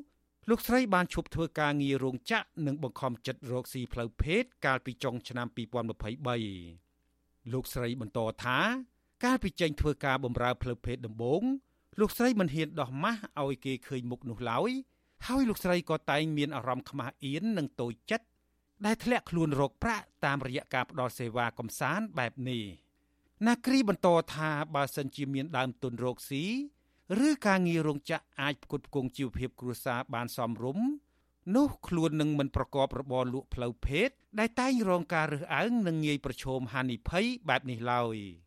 លោកស្រីបានឈប់ធ្វើការងាររោងចក្រនិងបង្ខំចិត្តរកស៊ីផ្លូវភេទកាលពីចុងឆ្នាំ2023លោកស្រីបន្តថាកាលពីចេញធ្វើការបម្រើផ្លូវភេទដំបូងលោកស្រីមិនហ៊ានដោះម៉ាស់ឲ្យគេឃើញមុខនោះឡើយ ហើយលោកស្រីក៏តែងមានអារម្មណ៍ខ្មាស់អៀននិងតូចចិត្តដែលធ្លាក់ខ្លួនរកប្រាក់តាមរយៈការផ្ដល់សេវាកំសាន្តបែបនេះណាគ្រីបន្តថាបើសិនជាមានដើមទុនរកស៊ីឬការងាររោងចក្រអាចផ្គត់ផ្គង់ជីវភាពគ្រួសារបានសមរម្យនោះខ្លួននឹងមិនប្រកបរបរលក់ផ្លូវភេទដែលតែងរងការរើសអើងនិងងាយប្រឈមហានិភ័យបែបនេះឡើយ។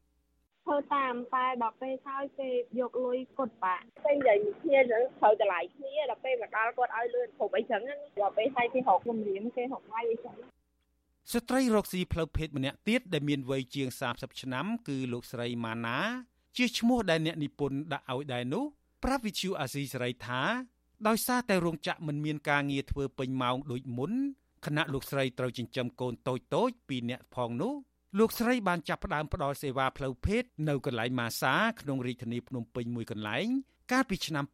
ធ្វើតាមតែដល់ពេលហើយគេយកលុយគាត់បាក់ពេលនិយាយគ្នាទៅត្រូវតម្លៃគ្នាដល់ពេលមកដល់គាត់ឲ្យលឿនគ្រប់អីចឹងដល់ពេលហើយគេរកលំរៀងគេរកដៃអីចឹងស្ត្រីរកស៊ីផ្លូវភេទម្នាក់ទៀតដែលមានវ័យជាង30ឆ្នាំ គឺលោកស្រីម៉ាណា ជាឈ្មោះដែលអ្នកនិពន្ធដាក់ឲ្យដែរនោះប្រាប់វិទ្យុអាស៊ីសេរីថាដោយសារតែរោងចក្រមិនមានការងារធ្វើពេញម៉ោងដូចមុនខណៈលោកស្រីត្រូវចិញ្ចឹមកូនតូចតូចពីរនាក់ផងនោះ លោកស្រីបានចាប់ផ្ដើមផ្ដល់សេវាផ្លូវភេទនៅកន្លែងម៉ាសាក្នុងរាជធានីភ្នំពេញមួយកន្លែង កាលពីឆ្នាំ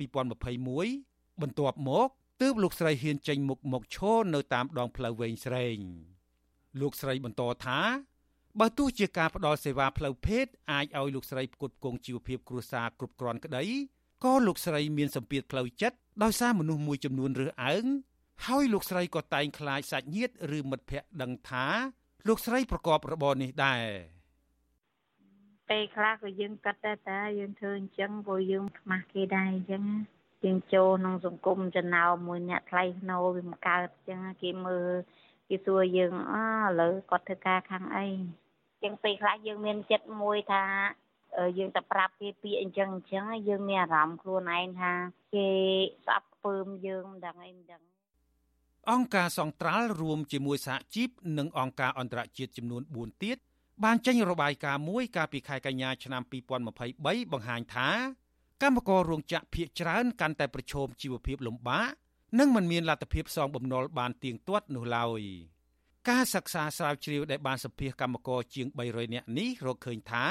2021បន្ទាប់មកទើបលោកស្រីហ៊ានចេញមុខមកឈរនៅតាមដងផ្លូវវែងស្រេងលោកស្រីបន្តថាបើទោះជាការផ្ដល់សេវាផ្លូវភេទអាចឲ្យលោកស្រីផ្គត់ផ្គង់ជីវភាពគ្រួសារគ្រប់គ្រាន់ក្តីក៏លោកស្រីមានសម្ពាធផ្លូវចិត្តដោយសារមនុស្សមួយចំនួនរើសអើងហើយលោកស្រីក៏តែងខ្លាចសាច់ញាតិឬមិត្តភ័ក្តិដឹងថា លោកស្រីប្រកបរបរនេះដែរពេលខ្លះក៏យើងគិតដែរតាយើងធ្វើអញ្ចឹងព្រោះយើងខ្មាស់គេដែរអញ្ចឹងយើងចូលក្នុងសង្គមចំណោមមួយអ្នកថ្លៃធ្នូវាមកកើតអញ្ចឹងគេមើលគេសួរយើងអើឥឡូវគាត់ធ្វើការខាងអីជាងពេលខ្លះយើងមានចិត្តមួយថាយើងទៅប្រាប់គេពាក្យអញ្ចឹងអញ្ចឹងយើងមានអារម្មណ៍ខ្លួនឯងថាគេស្អប់ពើមយើងមិនដឹងអីមិនដឹង អង្គការសង្ត្រាល់រួមជាមួយសហជីពនិងអង្គការអន្តរជាតិចំនួន4ទៀតបានចេញរបាយការណ៍មួយកាលពីខែកញ្ញាឆ្នាំ2023បង្ហាញថាកម្មកររោងចក្រភ ieck ច្រើនកាន់តែប្រឈមជីវភាពលំបាកនិងមិនមានលទ្ធភាពសងបំណុលបានទៀងទាត់នោះឡើយការសិក្សាស្រាវជ្រាវដែលបានសម្ភាសកម្មករជាង300នាក់នេះរកឃើញថា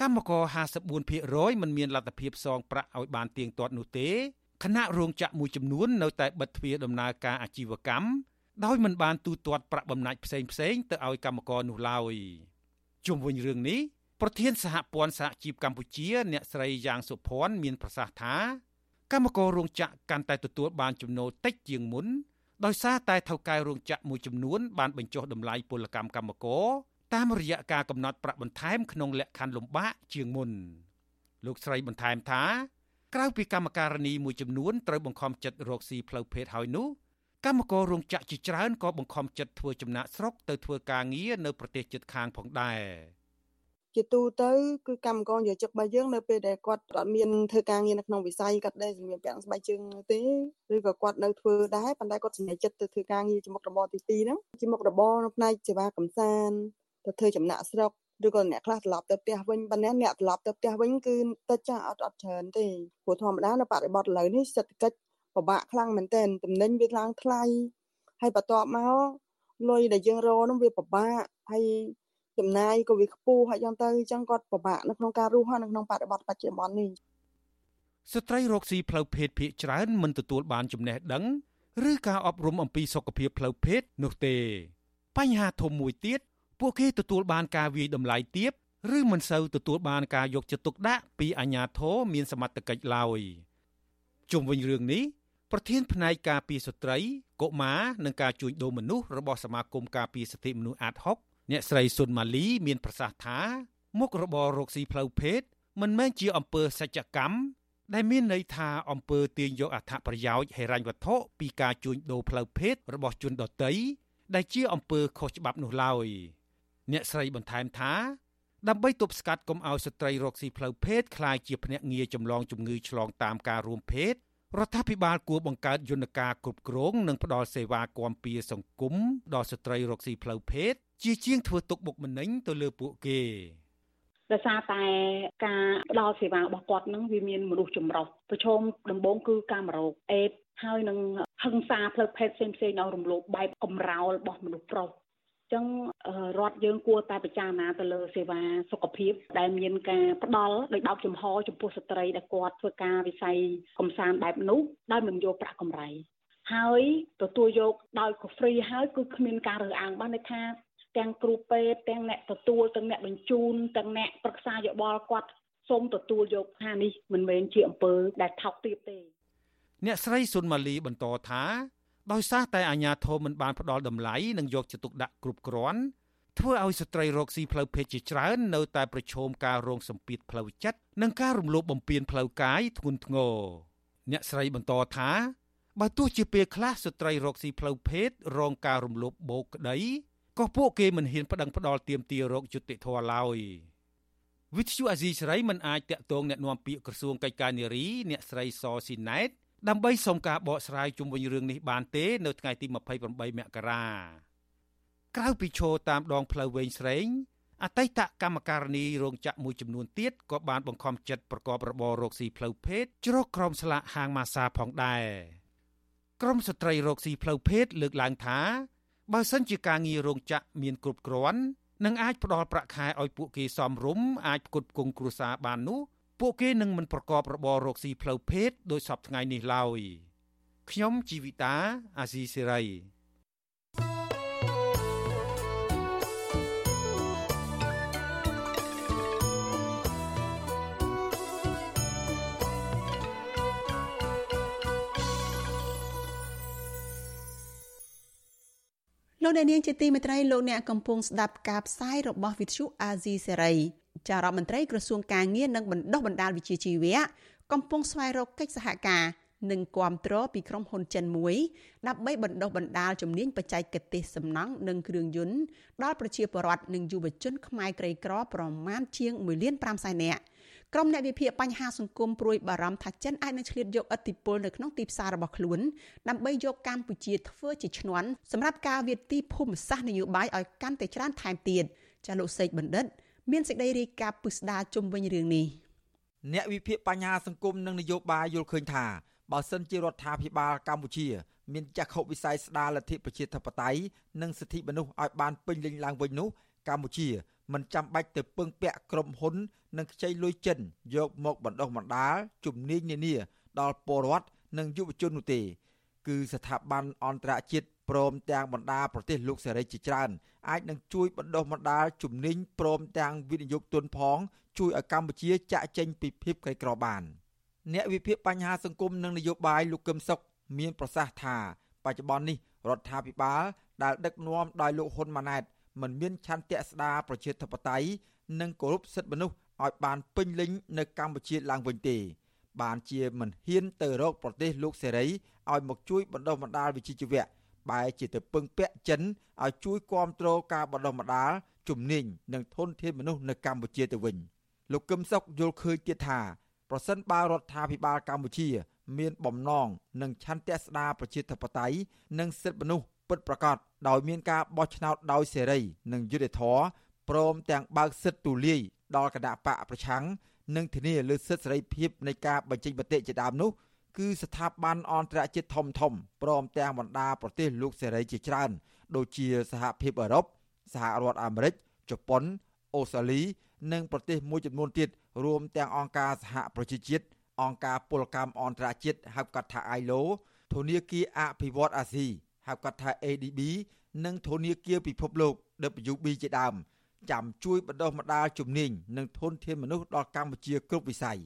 កម្មករ54%មិនមានលទ្ធភាពសងប្រាក់ឲ្យបានទៀងទាត់នោះទេ ខណៈរោងចក្រមួយចំនួននៅតែបិទទ្វារដំណើរការអាជីវកម្មដោយមិនបានទូទាត់ប្រាក់បំណាច់ផ្សេងផ្សេងទៅឲ្យកម្មករនោះឡើយជុំវិញរឿងនេះប្រធានសហព័ន្ធសហជីពកម្ពុជា អ្នកស្រីយ៉ាងសុភ័ណ្ឌមានប្រសាសន៍ថាកម្មកររោងចក្រកាន់តែទទួលបានចំណូលតិចជាងមុនដោយសារតែថៅកែរោងចក្រមួយចំនួនបានបញ្ចុះតម្លៃពលកម្មកម្មករតាមរយៈការកំណត់ប្រាក់បន្ថែមក្នុងលក្ខខណ្ឌលំបាកជាងមុនលោកស្រីបន្ថែមថា ក្រៅពីកម្មការនីមួយចំនួនត្រូវបង្ខំចិត្តរកស៊ីផ្លូវភេទហើយនោះកម្មកររោងចក្រជាច្រើនក៏បង្ខំចិត្តធ្វើចំណាក់ស្រុកទៅធ្វើការងារនៅប្រទេសជិតខាងផងដែរជាទូទៅគឺកម្មករយកចិត្តរបស់យើងនៅពេលដែលគាត់អត់មានធ្វើការងារនៅក្នុងវិស័យគាត់ដែលសម្រាប់ពាក់ស្បែកជើងទេឬក៏គាត់នៅធ្វើដែរប៉ុន្តែគាត់សម្រេចចិត្តទៅធ្វើការងារជាមុខរបរទី2ហ្នឹងជាមុខរបរនៅផ្នែកសេវាកំសាន្តទៅធ្វើចំណាក់ស្រុក ឬក៏អ្នកខ្លះត្រឡប់ទៅផ្ទះវិញប៉ុន្តែអ្នកត្រឡប់ទៅផ្ទះវិញគឺតិចចាស់អត់អត់ច្រើនទេព្រោះធម្មតានៅបរិបទឥឡូវនេះសេដ្ឋកិច្ចពិបាកខ្លាំងមែនទែនតំណែងវាឡើងថ្លៃហើយបន្ទាប់មកលុយដែលយើងរកនោះវាពិបាកហើយចំណាយក៏វាខ្ពស់ហើយយ៉ាងទៅអញ្ចឹងគាត់ពិបាកនៅក្នុងការរស់នៅក្នុងបរិបទបច្ចុប្បន្ននេះស្ត្រីរកស៊ីផ្លូវភេទភាគច្រើនមិនទទួលបានចំណេះដឹង ឬការអប់រំអំពីសុខភាពផ្លូវភេទនោះទេ បញ្ហាធំមួយទៀត ពួកគេទទួលបានការវាយតម្លៃទាបឬមិនសូវទទួលបានការយកចិត្តទុកដាក់ពីអាជ្ញាធរមានសមត្ថកិច្ចឡើយជុំវិញរឿងនេះប្រធានផ្នែកការពារស្ត្រីកុមារនិងការជួញដូរមនុស្សរបស់សមាគមការពារសិទ្ធិមនុស្សអាត6អ្នកស្រីសុនម៉ាលីមានប្រសាសន៍ថាមុខរបររកស៊ីផ្លូវភេទមិនមែនជាអំពើសច្ចកម្មដែលមានន័យថាអំពើទាញយកអត្ថប្រយោជន៍ហិរញ្ញវត្ថុពីការជួញដូរផ្លូវភេទរបស់ជនដទៃដែលជាអំពើខុសច្បាប់នោះឡើយ។ អ្នកស្រីបន្ថែមថាដើម្បីទប់ស្កាត់កុំឲ្យស្ត្រីរកស៊ីផ្លូវភេទក្លាយជាភ្នាក់ងារចម្លងជំងឺឆ្លងតាមការរួមភេទរដ្ឋាភិបាលគួរបង្កើតយន្តការគ្រប់គ្រងនិងផ្តល់សេវាគាំពារសង្គមដល់ស្ត្រីរកស៊ីផ្លូវភេទជាជាងធ្វើទុកបុកម្នេញទៅលើពួកគេដោយសារតែការផ្ដល់សេវារបស់គាត់នឹងវាមានមនុស្សចម្រុះប្រឈមដំបូងគឺការរោគអេដហើយនឹងហិង្សាផ្លូវភេទផ្សេងៗនៅរំលោភបែបកំរោលរបស់មនុស្សប្រុស ចឹងរដ្ឋយើងគួរតែពិចារណាទៅលើសេវាសុខភាព ដែលមានការផ្ដល់ដោយបើកចំហចំពោះស្ត្រីដែលគាត់ធ្វើការវិស័យកំសាន្តបែបនោះដោយមិនយកប្រាក់កម្រៃហើយទទួលយកដោយក៏ free ហើយគឺគ្មានការរើសអើងបានន័យថាទាំងគ្រូពេទ្យទាំងអ្នកទទួលទាំងអ្នកបញ្ជូនទាំងអ្នកប្រឹក្សាយោបល់គាត់សូមទទួលយកថានេះមិនមែនជាអំពើដែលថោកទាបទេ អ្នកស្រីសុនម៉ាលីបន្តថា ដោយសារតែអាញាធមមិនបានផ្ដល់តម្លៃនិងយកចិត្តទុកដាក់គ្រប់គ្រាន់ធ្វើឲ្យស្ត្រីរកស៊ីផ្លូវភេទជាច្រើននៅតែប្រឈមការរងសម្ពាធផ្លូវចិត្តនិងការរំលោភបំពានផ្លូវកាយធ្ងន់ធ្ងរអ្នកស្រីបន្តថាបើទោះជាពេលខ្លះស្ត្រីរកស៊ីផ្លូវភេទរងការរំលោភបោកក្តីក៏ពួកគេមិនហ៊ានប្តឹងផ្ដាល់ទាមទាររកយុត្តិធម៌ឡើយវិទ្យុអាស៊ីសេរីមិនអាចតាក់ទងแนะនាំពាក្យក្រសួងកិច្ចការនារីអ្នកស្រីសស៊ីណែត ដើម្បីសុំការបកស្រាយជុំវិញរឿងនេះបានទេ នៅថ្ងៃទី28មករាក្រៅពីឈរតាមដងផ្លូវវែងស្រេងអតីតកម្មការនីរោងចក្រមួយចំនួនទៀតក៏បានបង្ខំចិត្តប្រកបរបររកស៊ីផ្លូវភេទជ្រកក្រោមស្លាកហាងម៉ាសាផងដែរក្រមស្ត្រីរកស៊ីផ្លូវភេទលើកឡើងថាបើសិនជាការងាររោងចក្រមានគ្រប់គ្រាន់និងអាចផ្ដល់ប្រាក់ខែឲ្យពួកគេសមរម្យអាចផ្គត់ផ្គង់គ្រួសារបាននោះ ពួកគេនឹងមិនប្រកបរបររកស៊ីផ្លូវភេទដោយសពថ្ងៃនេះឡើយខ្ញុំជីវិតាអាស៊ីសេរីលោកអ្នកនាងជាទីមេត្រីលោកអ្នកកំពុងស្ដាប់ការផ្សាយរបស់វិទ្យុអាស៊ីសេរី ចារដ្ឋមន្ត្រីក្រសួងការងារនិងបណ្ដុះបណ្ដាលវិជ្ជាជីវៈកំពុងស្វែងរកកិច្ចសហការនិងគាំទ្រពីក្រុមហ៊ុនចិនមួយដើម្បីបណ្ដុះបណ្ដាលជំនាញបច្ចេកទេសសំណង់និងគ្រឿងយន្តដល់ប្រជាពលរដ្ឋនិងយុវជនខ្មែរក្រីក្រប្រមាណជាង1លាន5សែននាក់ក្រុមអ្នកវិភាគបញ្ហាសង្គមព្រួយបារម្ភថាចិនអាចនឹងឆ្លៀតយកឥទ្ធិពលនៅក្នុងទីផ្សាររបស់ខ្លួនដើម្បីយកកម្ពុជាធ្វើជាឈ្នន់សម្រាប់ការវាទីភូមិសាស្ត្រនយោបាយឲ្យកាន់តែច្រើនថែមទៀតចាលោកសេកបណ្ឌិត មានសេចក្តីរាយការណ៍ពិស្ដារជុំវិញរឿងនេះអ្នកវិភាគបញ្ហាសង្គមនិងនយោបាយយល់ឃើញថាបើសិនជារដ្ឋាភិបាលកម្ពុជា មានចក្ខុវិស័យស្ដារលទ្ធិប្រជាធិបតេយ្យនិងសិទ្ធិមនុស្សឲ្យបានពេញលេញឡើងវិញនោះកម្ពុជាមិនចាំបាច់ទៅពឹងពាក់ក្រុមហ៊ុន និងខ្ចីលុយចិនយកមកបណ្ដុះបណ្ដាលជំនាញនានាដល់ពលរដ្ឋនិងយុវជននោះទេ គឺស្ថាប័នអន្តរជាតិ ព្រមទាំងបណ្ដាប្រទេសលោកសេរីជាច្រើនអាចនឹងជួយបណ្ដុះបណ្ដាលជំនាញព្រមទាំងវិនិយោគទុនផង ជួយឲ្យកម្ពុជាចាក់ចេញពីភាពក្រីក្របាន អ្នកវិភាគបញ្ហាសង្គមនិងនយោបាយលោកកឹមសុខមានប្រសាសន៍ថាបច្ចុប្បន្ននេះរដ្ឋាភិបាលដែលដឹកនាំដោយលោកហ៊ុនម៉ាណែតមិនមានឆន្ទៈស្ដារប្រជាធិបតេយ្យនិងគោរពសិទ្ធិមនុស្សឲ្យបានពេញលេញនៅកម្ពុជាឡើងវិញទេ បានជាមិនហ៊ានទៅរកប្រទេសលោកសេរីឲ្យមកជួយបណ្ដុះបណ្ដាលវិជ្ជាជីវៈ បែរជាទៅពឹងពាក់ចិនឲ្យជួយគ្រប់គ្រងការបណ្ដុះបណ្ដាលជំនាញនិងធនធានមនុស្សនៅកម្ពុជាទៅវិញលោកកឹមសុខយល់ឃើញទៀតថាប្រសិនបើរដ្ឋាភិបាលកម្ពុជា មានបំណងនិងឆន្ទៈស្ដារប្រជាធិបតេយ្យនិងសិទ្ធិមនុស្សពិតប្រាកដដោយមានការបោះឆ្នោតដោយសេរី និងយុត្តិធម៌ព្រមទាំងបើកសិទ្ធិទូលាយដល់គណៈបកប្រឆាំងនិងធានាលើសិទ្ធិសេរីភាពនៃការបញ្ចេញមតិជាដើមនោះ គឺស្ថាប័នអន្តរជាតិធំធំព្រមទាំងបណ្ដាប្រទេសលោកសេរីជាច្រើន ដូចជាសហភាពអឺរ៉ុបសហរដ្ឋអាមេរិកជប៉ុនអូស្ត្រាលី និងប្រទេសមួយចំនួនទៀតរួមទាំងអង្គការសហប្រជាជាតិអង្គការពលកម្មអន្តរជាតិហៅកាត់ថា ILO ធនាគារអភិវឌ្ឍអាស៊ីហៅកាត់ថា ADB និងធនាគារពិភពលោក WB ជាដើម ចាំជួយបណ្ដុះបណ្ដាលជំនាញនិងធនធានមនុស្សដល់កម្ពុជាគ្រប់វិស័យ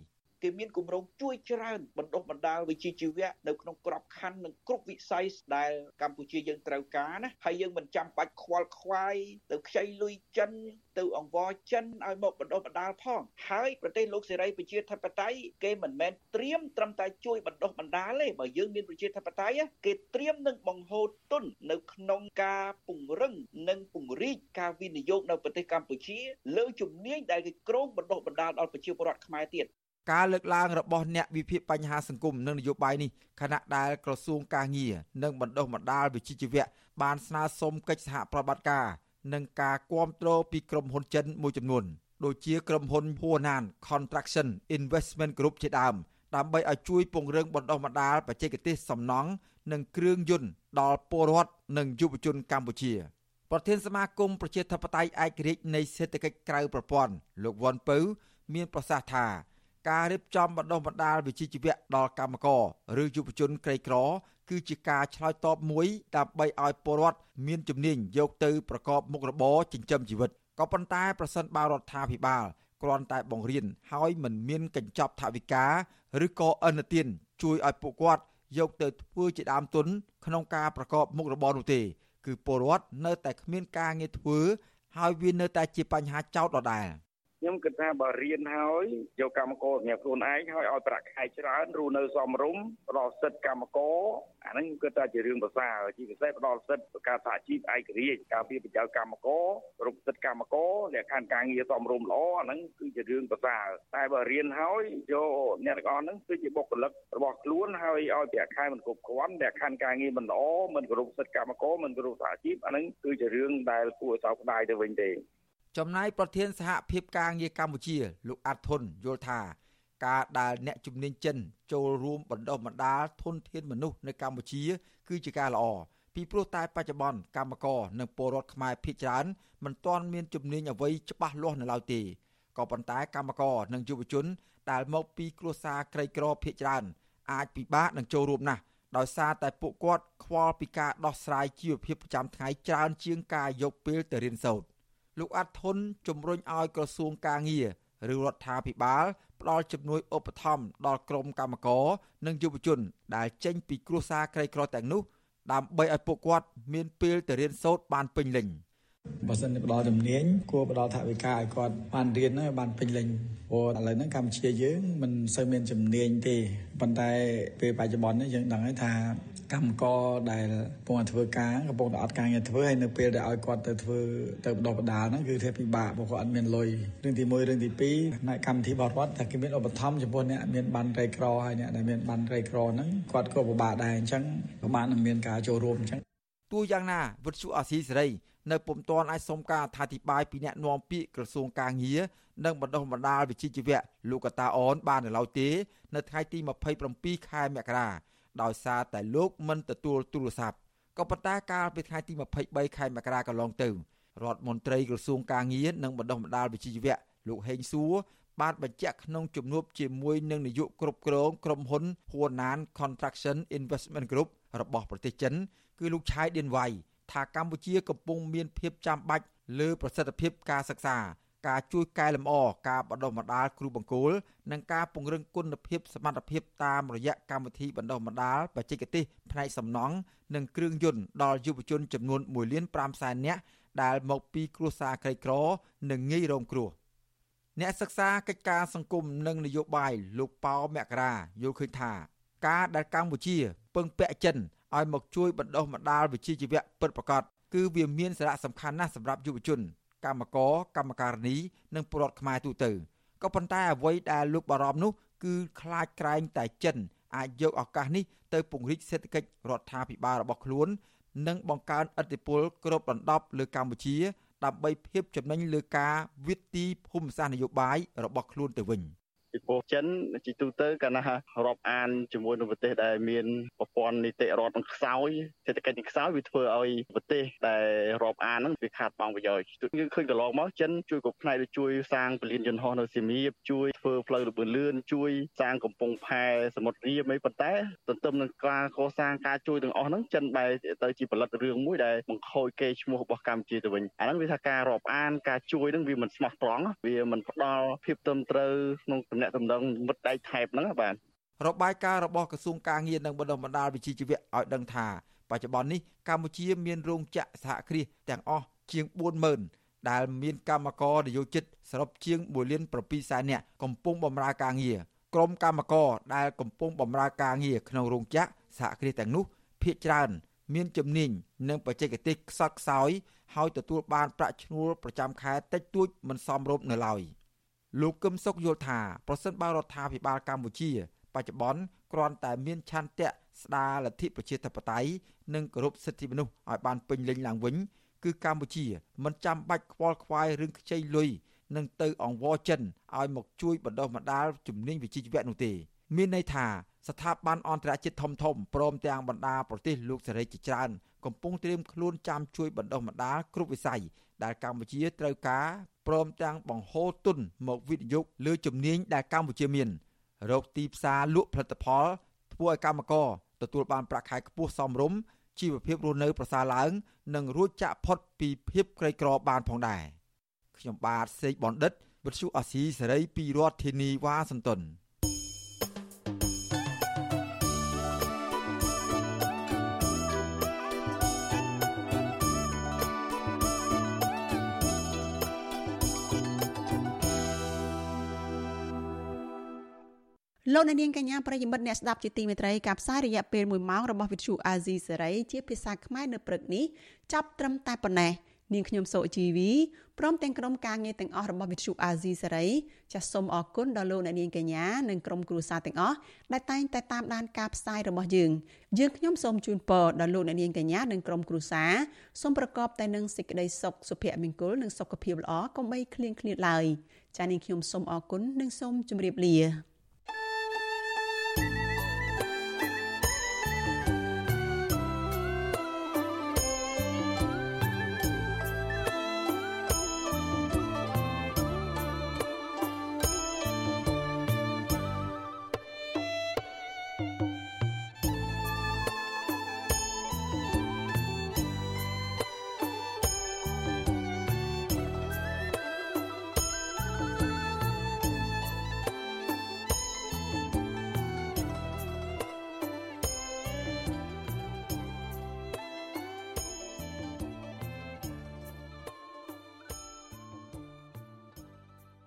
គេមានគម្រោងជួយច្រើនបណ្ដុះបណ្ដាលវិជ្ជាជីវៈនៅក្នុងក្របខ័ណ្ឌនិងគ្រប់វិស័យដែលកម្ពុជាយើងត្រូវការណាហើយយើងមិនចាំបាច់ខ្វល់ខ្វាយទៅខ្ចីលុយចិនទៅអង្វរចិនឲ្យមកបណ្ដុះបណ្ដាលផងហើយប្រទេសលោកសេរីប្រជាធិបតេយ្យគេមិនមែនត្រៀមត្រឹមតែជួយបណ្ដុះបណ្ដាលទេបើយើងមានប្រជាធិបតេយ្យគេត្រៀមនឹងបង្ហូរទុននៅក្នុងការពង្រឹងនិងពង្រីកការវិនិយោគនៅប្រទេសកម្ពុជាលើជំនាញដែលគេគ្រោងបណ្ដុះបណ្ដាលដល់ប្រជាពលរដ្ឋខ្មែរទៀត ការលើកឡើងរបស់អ្នកវិភាគបញ្ហាសង្គមនិងនយោបាយនេះខណៈដែលក្រសួងការងារនិងបណ្ដុះបណ្ដាលវិជ្ជាជីវៈបានស្នើសុំកិច្ចសហប្រតិបត្តិការនិងការគ្រប់គ្រងពីក្រុមហ៊ុនចិនមួយចំនួនដូចជាក្រុមហ៊ុន Huanan Construction Investment Group ជាដើមដើម្បីឲ្យជួយពង្រឹងបណ្ដុះបណ្ដាលបច្ចេកទេសសំណង់និងគ្រឿងយន្តដល់ពលរដ្ឋនិងយុវជនកម្ពុជាប្រធានសមាគមប្រជាធិបតេយ្យឯករាជ្យនៃសេដ្ឋកិច្ចក្រៅប្រព័ន្ធលោកវ៉ាន់ពៅ មានប្រសាសន៍ថា ការរៀបចំបណ្ដុះបណ្ដាលវិជ្ជាជីវៈដល់កម្មករឬយុវជនក្រីក្រ គឺជាការឆ្លើយតបមួយដើម្បីឲ្យពលរដ្ឋមានជំនាញយកទៅប្រកបមុខរបរចិញ្ចឹមជីវិតក៏ប៉ុន្តែប្រសិនបើរដ្ឋាភិបាលគ្រាន់តែបង្រៀនហើយមិនមានកញ្ចប់ថវិកាឬក៏អនុទានជួយឲ្យពួកគាត់យកទៅធ្វើជាដើមទុនក្នុងការប្រកបមុខរបរនោះទេ គឺពលរដ្ឋនៅតែគ្មានការងារធ្វើហើយវានៅតែជាបញ្ហាចោទដដែល ខ្ញុំគិតថាបើរៀនហើយយកកម្មករសម្រាប់ខ្លួនឯងហើយឲ្យប្រាក់ខែច្រើនរស់នៅសមរម្យផ្ដល់សិទ្ធិកម្មករអាហ្នឹងគិតថាជារឿងប្រសើរជាពិសេសផ្ដល់សិទ្ធិការសហជីពឯករាជ្យការពារប្រជាកម្មកររូបសិទ្ធិកម្មករលក្ខខណ្ឌការងារសមរម្យល្អអាហ្នឹងគឺជារឿងប្រសើរតែបើរៀនហើយយកអ្នកទាំងអស់ហ្នឹងគឺជាបុគ្គលិករបស់ខ្លួនហើយឲ្យប្រាក់ខែមិនគ្រប់គ្រាន់លក្ខខណ្ឌការងារមិនល្អមិនគោរពសិទ្ធិកម្មករមិនគោរពសហជីពអាហ្នឹងគឺជារឿងដែលគួរឲ្យសោកស្ដាយទៅវិញទេ ចំណែកប្រធានសហភាពការងារកម្ពុជា លោកអាត់ធុនយល់ថាការដែលអ្នកជំនាញចិនចូលរួមបណ្ដុះបណ្ដាលធនធានមនុស្សនៅកម្ពុជា គឺជាការល្អពីព្រោះតែបច្ចុប្បន្នកម្មករនិងពលរដ្ឋខ្មែរភាគច្រើនមិនទាន់មានជំនាញអ្វីច្បាស់លាស់នៅឡើយទេក៏ប៉ុន្តែកម្មករនិងយុវជន ដែលមកពីគ្រួសារក្រីក្រភាគច្រើនអាចពិបាកនឹងចូលរួមណាស់ដោយសារតែពួកគាត់ខ្វល់ពីការដោះស្រាយជីវភាពប្រចាំថ្ងៃច្រើនជាងការយកពេលទៅរៀនសូត្រ លោកអាត់ធុនជំរុញឲ្យក្រសួងការងារឬរដ្ឋាភិបាលផ្ដល់ជំនួយឧបត្ថម្ភដល់ក្រុមកម្មករនិងយុវជន ដែលចេញពីគ្រួសារក្រីក្រទាំងនោះដើម្បីឲ្យពួកគាត់មានពេលទៅរៀនសូត្របានពេញលេញ។បើសិនជាផ្ដល់ជំនាញគួរផ្ដល់ថវិកាឲ្យគាត់បានរៀនហើយបានពេញលេញព្រោះឥឡូវហ្នឹងកម្ពុជាយើងមិនសូវមានជំនាញទេប៉ុន្តែពេលបច្ចុប្បន្ននេះយើងដឹងហើយថា កម្មករដែលកំពុងធ្វើការកំពុងតែអត់ការងារធ្វើហើយនៅពេលដែលឲ្យគាត់ទៅធ្វើទៅបដោះបដាលហ្នឹងគឺថាពិបាកព្រោះគាត់អត់មានលុយរឿងទី1រឿងទី2ផ្នែកកម្មវិធីបរិវត្តតែគេមានឧបត្ថម្ភចំពោះអ្នកមានបានក្រីក្រហើយអ្នកដែលមានបានក្រីក្រហ្នឹងគាត់ក៏ពិបាកដែរអញ្ចឹងក៏បាននឹងមានការចូលរួមអញ្ចឹងទោះយ៉ាងណាវិទ្យុអាស៊ីសេរីនៅពុំទាន់អាចសុំការអធិប្បាយពីអ្នកនាំពាក្យក្រសួងកាងារនិងបណ្ដុះបណ្ដាលវិជ្ជាជីវៈលោកកតាអនបាននៅឡើយទេ នៅថ្ងៃទី27ខែមករា ដោយសារតែលោកមិនទទួលទូរស័ព្ទក៏ប៉ុន្តែកាលពីថ្ងៃទី23ខែមករាកន្លងទៅរដ្ឋមន្ត្រីក្រសួងកាងារនិងបណ្ដុះបណ្ដាលវិជ្ជាជីវៈលោកហេងសួរបានបញ្ជាក់ក្នុងជំនួបជាមួយនឹងនាយកគ្រប់គ្រងក្រុមហ៊ុន Huanan Construction Investment Group របស់ប្រទេសចិន គឺលោកឆៃឌៀនវ៉ៃថាកម្ពុជាកំពុងមានភាពចាំបាច់លើប្រសិទ្ធភាពការសិក្សា ការជួយកែលម្អការបណ្ដុះបណ្ដាលគ្រូបង្គោលនិងការពង្រឹងគុណភាពសមត្ថភាពតាមរយៈកម្មវិធីបណ្ដុះបណ្ដាលបច្ចេកទេសផ្នែកសំណង់និងគ្រឿងយន្តដល់យុវជនចំនួន1លាន5សែននាក់ដែលមកពីគ្រួសារក្រីក្រនិងងាយរងគ្រោះអ្នកសិក្សាកិច្ចការសង្គមនិងនយោបាយលោកប៉ៅមករាយល់ឃើញថាការដែលកម្ពុជាពឹងពាក់ចិនឲ្យមកជួយបណ្ដុះបណ្ដាលវិជ្ជាជីវៈពិតប្រាកដគឺវាមានសារៈសំខាន់ណាស់សម្រាប់យុវជន កម្មករកម្មការិនីនិងពលរដ្ឋខ្មែរទូទៅក៏ប៉ុន្តែអ្វីដែលលោកបារម្ភនោះគឺខ្លាចក្រែងតែចិនអាចយកឱកាសនេះទៅពង្រីកសេដ្ឋកិច្ចរដ្ឋាភិបាលរបស់ខ្លួន និងបង្កើនឥទ្ធិពលគ្របដណ្ដប់លើកម្ពុជា ដើម្បីភាពចំណេញលើការវិទីភូមិសាស្ត្រនយោបាយរបស់ខ្លួនទៅវិញ។ ពីព្រោះចិនជាទូទៅកាលណារាប់អានជាមួយនឹងប្រទេសដែលមានប្រព័ន្ធនីតិរដ្ឋនឹងខ្សោយសេដ្ឋកិច្ចនឹងខ្សោយវាធ្វើឲ្យប្រទេសដែលរាប់អានហ្នឹងវាខាតបង់ប្រយោជន៍យើងឃើញកន្លងមកចិនជួយគ្រប់ផ្នែកដូចជួយសាងពលានយន្តហោះនៅសៀមរាបជួយធ្វើផ្លូវលបឿនលឿនជួយសាងកំពង់ផែសមុទ្ររៀមអីប៉ុន្តែទន្ទឹមនឹងការកសាងការជួយទាំងអស់ហ្នឹងចិនបែរទៅជាផលិតរឿងមួយដែលបង្ខូចកេរ្តិ៍ឈ្មោះរបស់កម្ពុជាទៅវិញអាហ្នឹងវាថាការរាប់អានការជួយហ្នឹងវាមិនស្មោះត្រង់វាមិនផ្ដល់ភាពត្រឹមត្រូវក្នុងទំនាក់ទំនងមិត្តដៃថែបហ្នឹងបាទរបាយការណ៍របស់ក្រសួងការងារនិងបណ្ដុះបណ្ដាលវិជ្ជាជីវៈឲ្យដឹងថាបច្ចុប្បន្ននេះកម្ពុជាមានរោងចក្រសហគ្រាសទាំងអស់ជាង40000ដែលមានកម្មករនិយោជិតសរុបជាង1លាន7សែននាក់កំពុងបម្រើការងារក្រុមកម្មករដែលកំពុងបម្រើការងារក្នុងរោងចក្រសហគ្រាសទាំងនោះភាគច្រើនមានជំនាញនិងបច្ចេកទេសខ្សត់ខ្សោយហើយទទួលបានប្រាក់ឈ្នួលប្រចាំខែតិចតួចមិនសមរម្យនៅឡើយ។ លោកកឹមសុខយល់ថាប្រសិនបើរដ្ឋាភិបាលកម្ពុជា បច្ចុប្បន្នគ្រាន់តែមានឆន្ទៈស្ដារលទ្ធិប្រជាធិបតេយ្យនិងគោរពសិទ្ធិមនុស្សឲ្យបានពេញលេញឡើងវិញគឺកម្ពុជាមិនចាំបាច់ខ្វល់ខ្វាយរឿងខ្ចីលុយនឹងទៅអង្វរចិនឲ្យមកជួយបណ្ដុះបណ្ដាលជំនាញវិជ្ជាជីវៈនោះទេ មានន័យថា ស្ថាប័នអន្តរជាតិធំធំព្រមទាំងបណ្ដាប្រទេសលោកសេរីជាច្រើន កំពុងត្រៀមខ្លួនចាំជួយបណ្ដុះបណ្ដាលគ្រប់វិស័យដែលកម្ពុជាត្រូវការព្រមទាំងបង្ហូរទុនមកវិនិយោគលើជំនាញដែលកម្ពុជាមានរកទីផ្សារលក់ផលិតផលធ្វើឲ្យកម្មករទទួលបានប្រាក់ខែខ្ពស់សមរម្យជីវភាពរស់នៅប្រសើរឡើង និងរួចចាក់ផុតពីភាពក្រីក្របានផងដែរខ្ញុំបាទសេកបណ្ឌិតវិទ្យុអាស៊ីសេរីពីរដ្ឋធានីវ៉ាស៊ីនតោន លោកអ្នកនាងកញ្ញាប្រិយមិត្តអ្នកស្ដាប់ជាទីមេត្រីការផ្សាយរយៈពេល1ម៉ោងរបស់វិទ្យុអាស៊ីសេរីជាភាសាខ្មែរនៅព្រឹកនេះចាប់ត្រឹមតែប៉ុណ្ណេះនាងខ្ញុំសូជីវីព្រមទាំងក្រុមការងារទាំងអស់របស់វិទ្យុអាស៊ីសេរីចាសសូមអរគុណដល់លោកអ្នកនាងកញ្ញានិងក្រុមគ្រួសារទាំងអស់ដែលតែងតែតាមដានការផ្សាយរបស់យើងយើងខ្ញុំសូមជូនពរដល់លោកអ្នកនាងកញ្ញានិងក្រុមគ្រួសារសូមប្រកបតែនឹងសេចក្តីសុខសុភមង្គលនិងសុខភាពល្អកុំបីឃ្លៀងឃ្លាតឡើយចា៎នាងខ្ញុំសូមអរគុណនិងសូមជម្រាបលា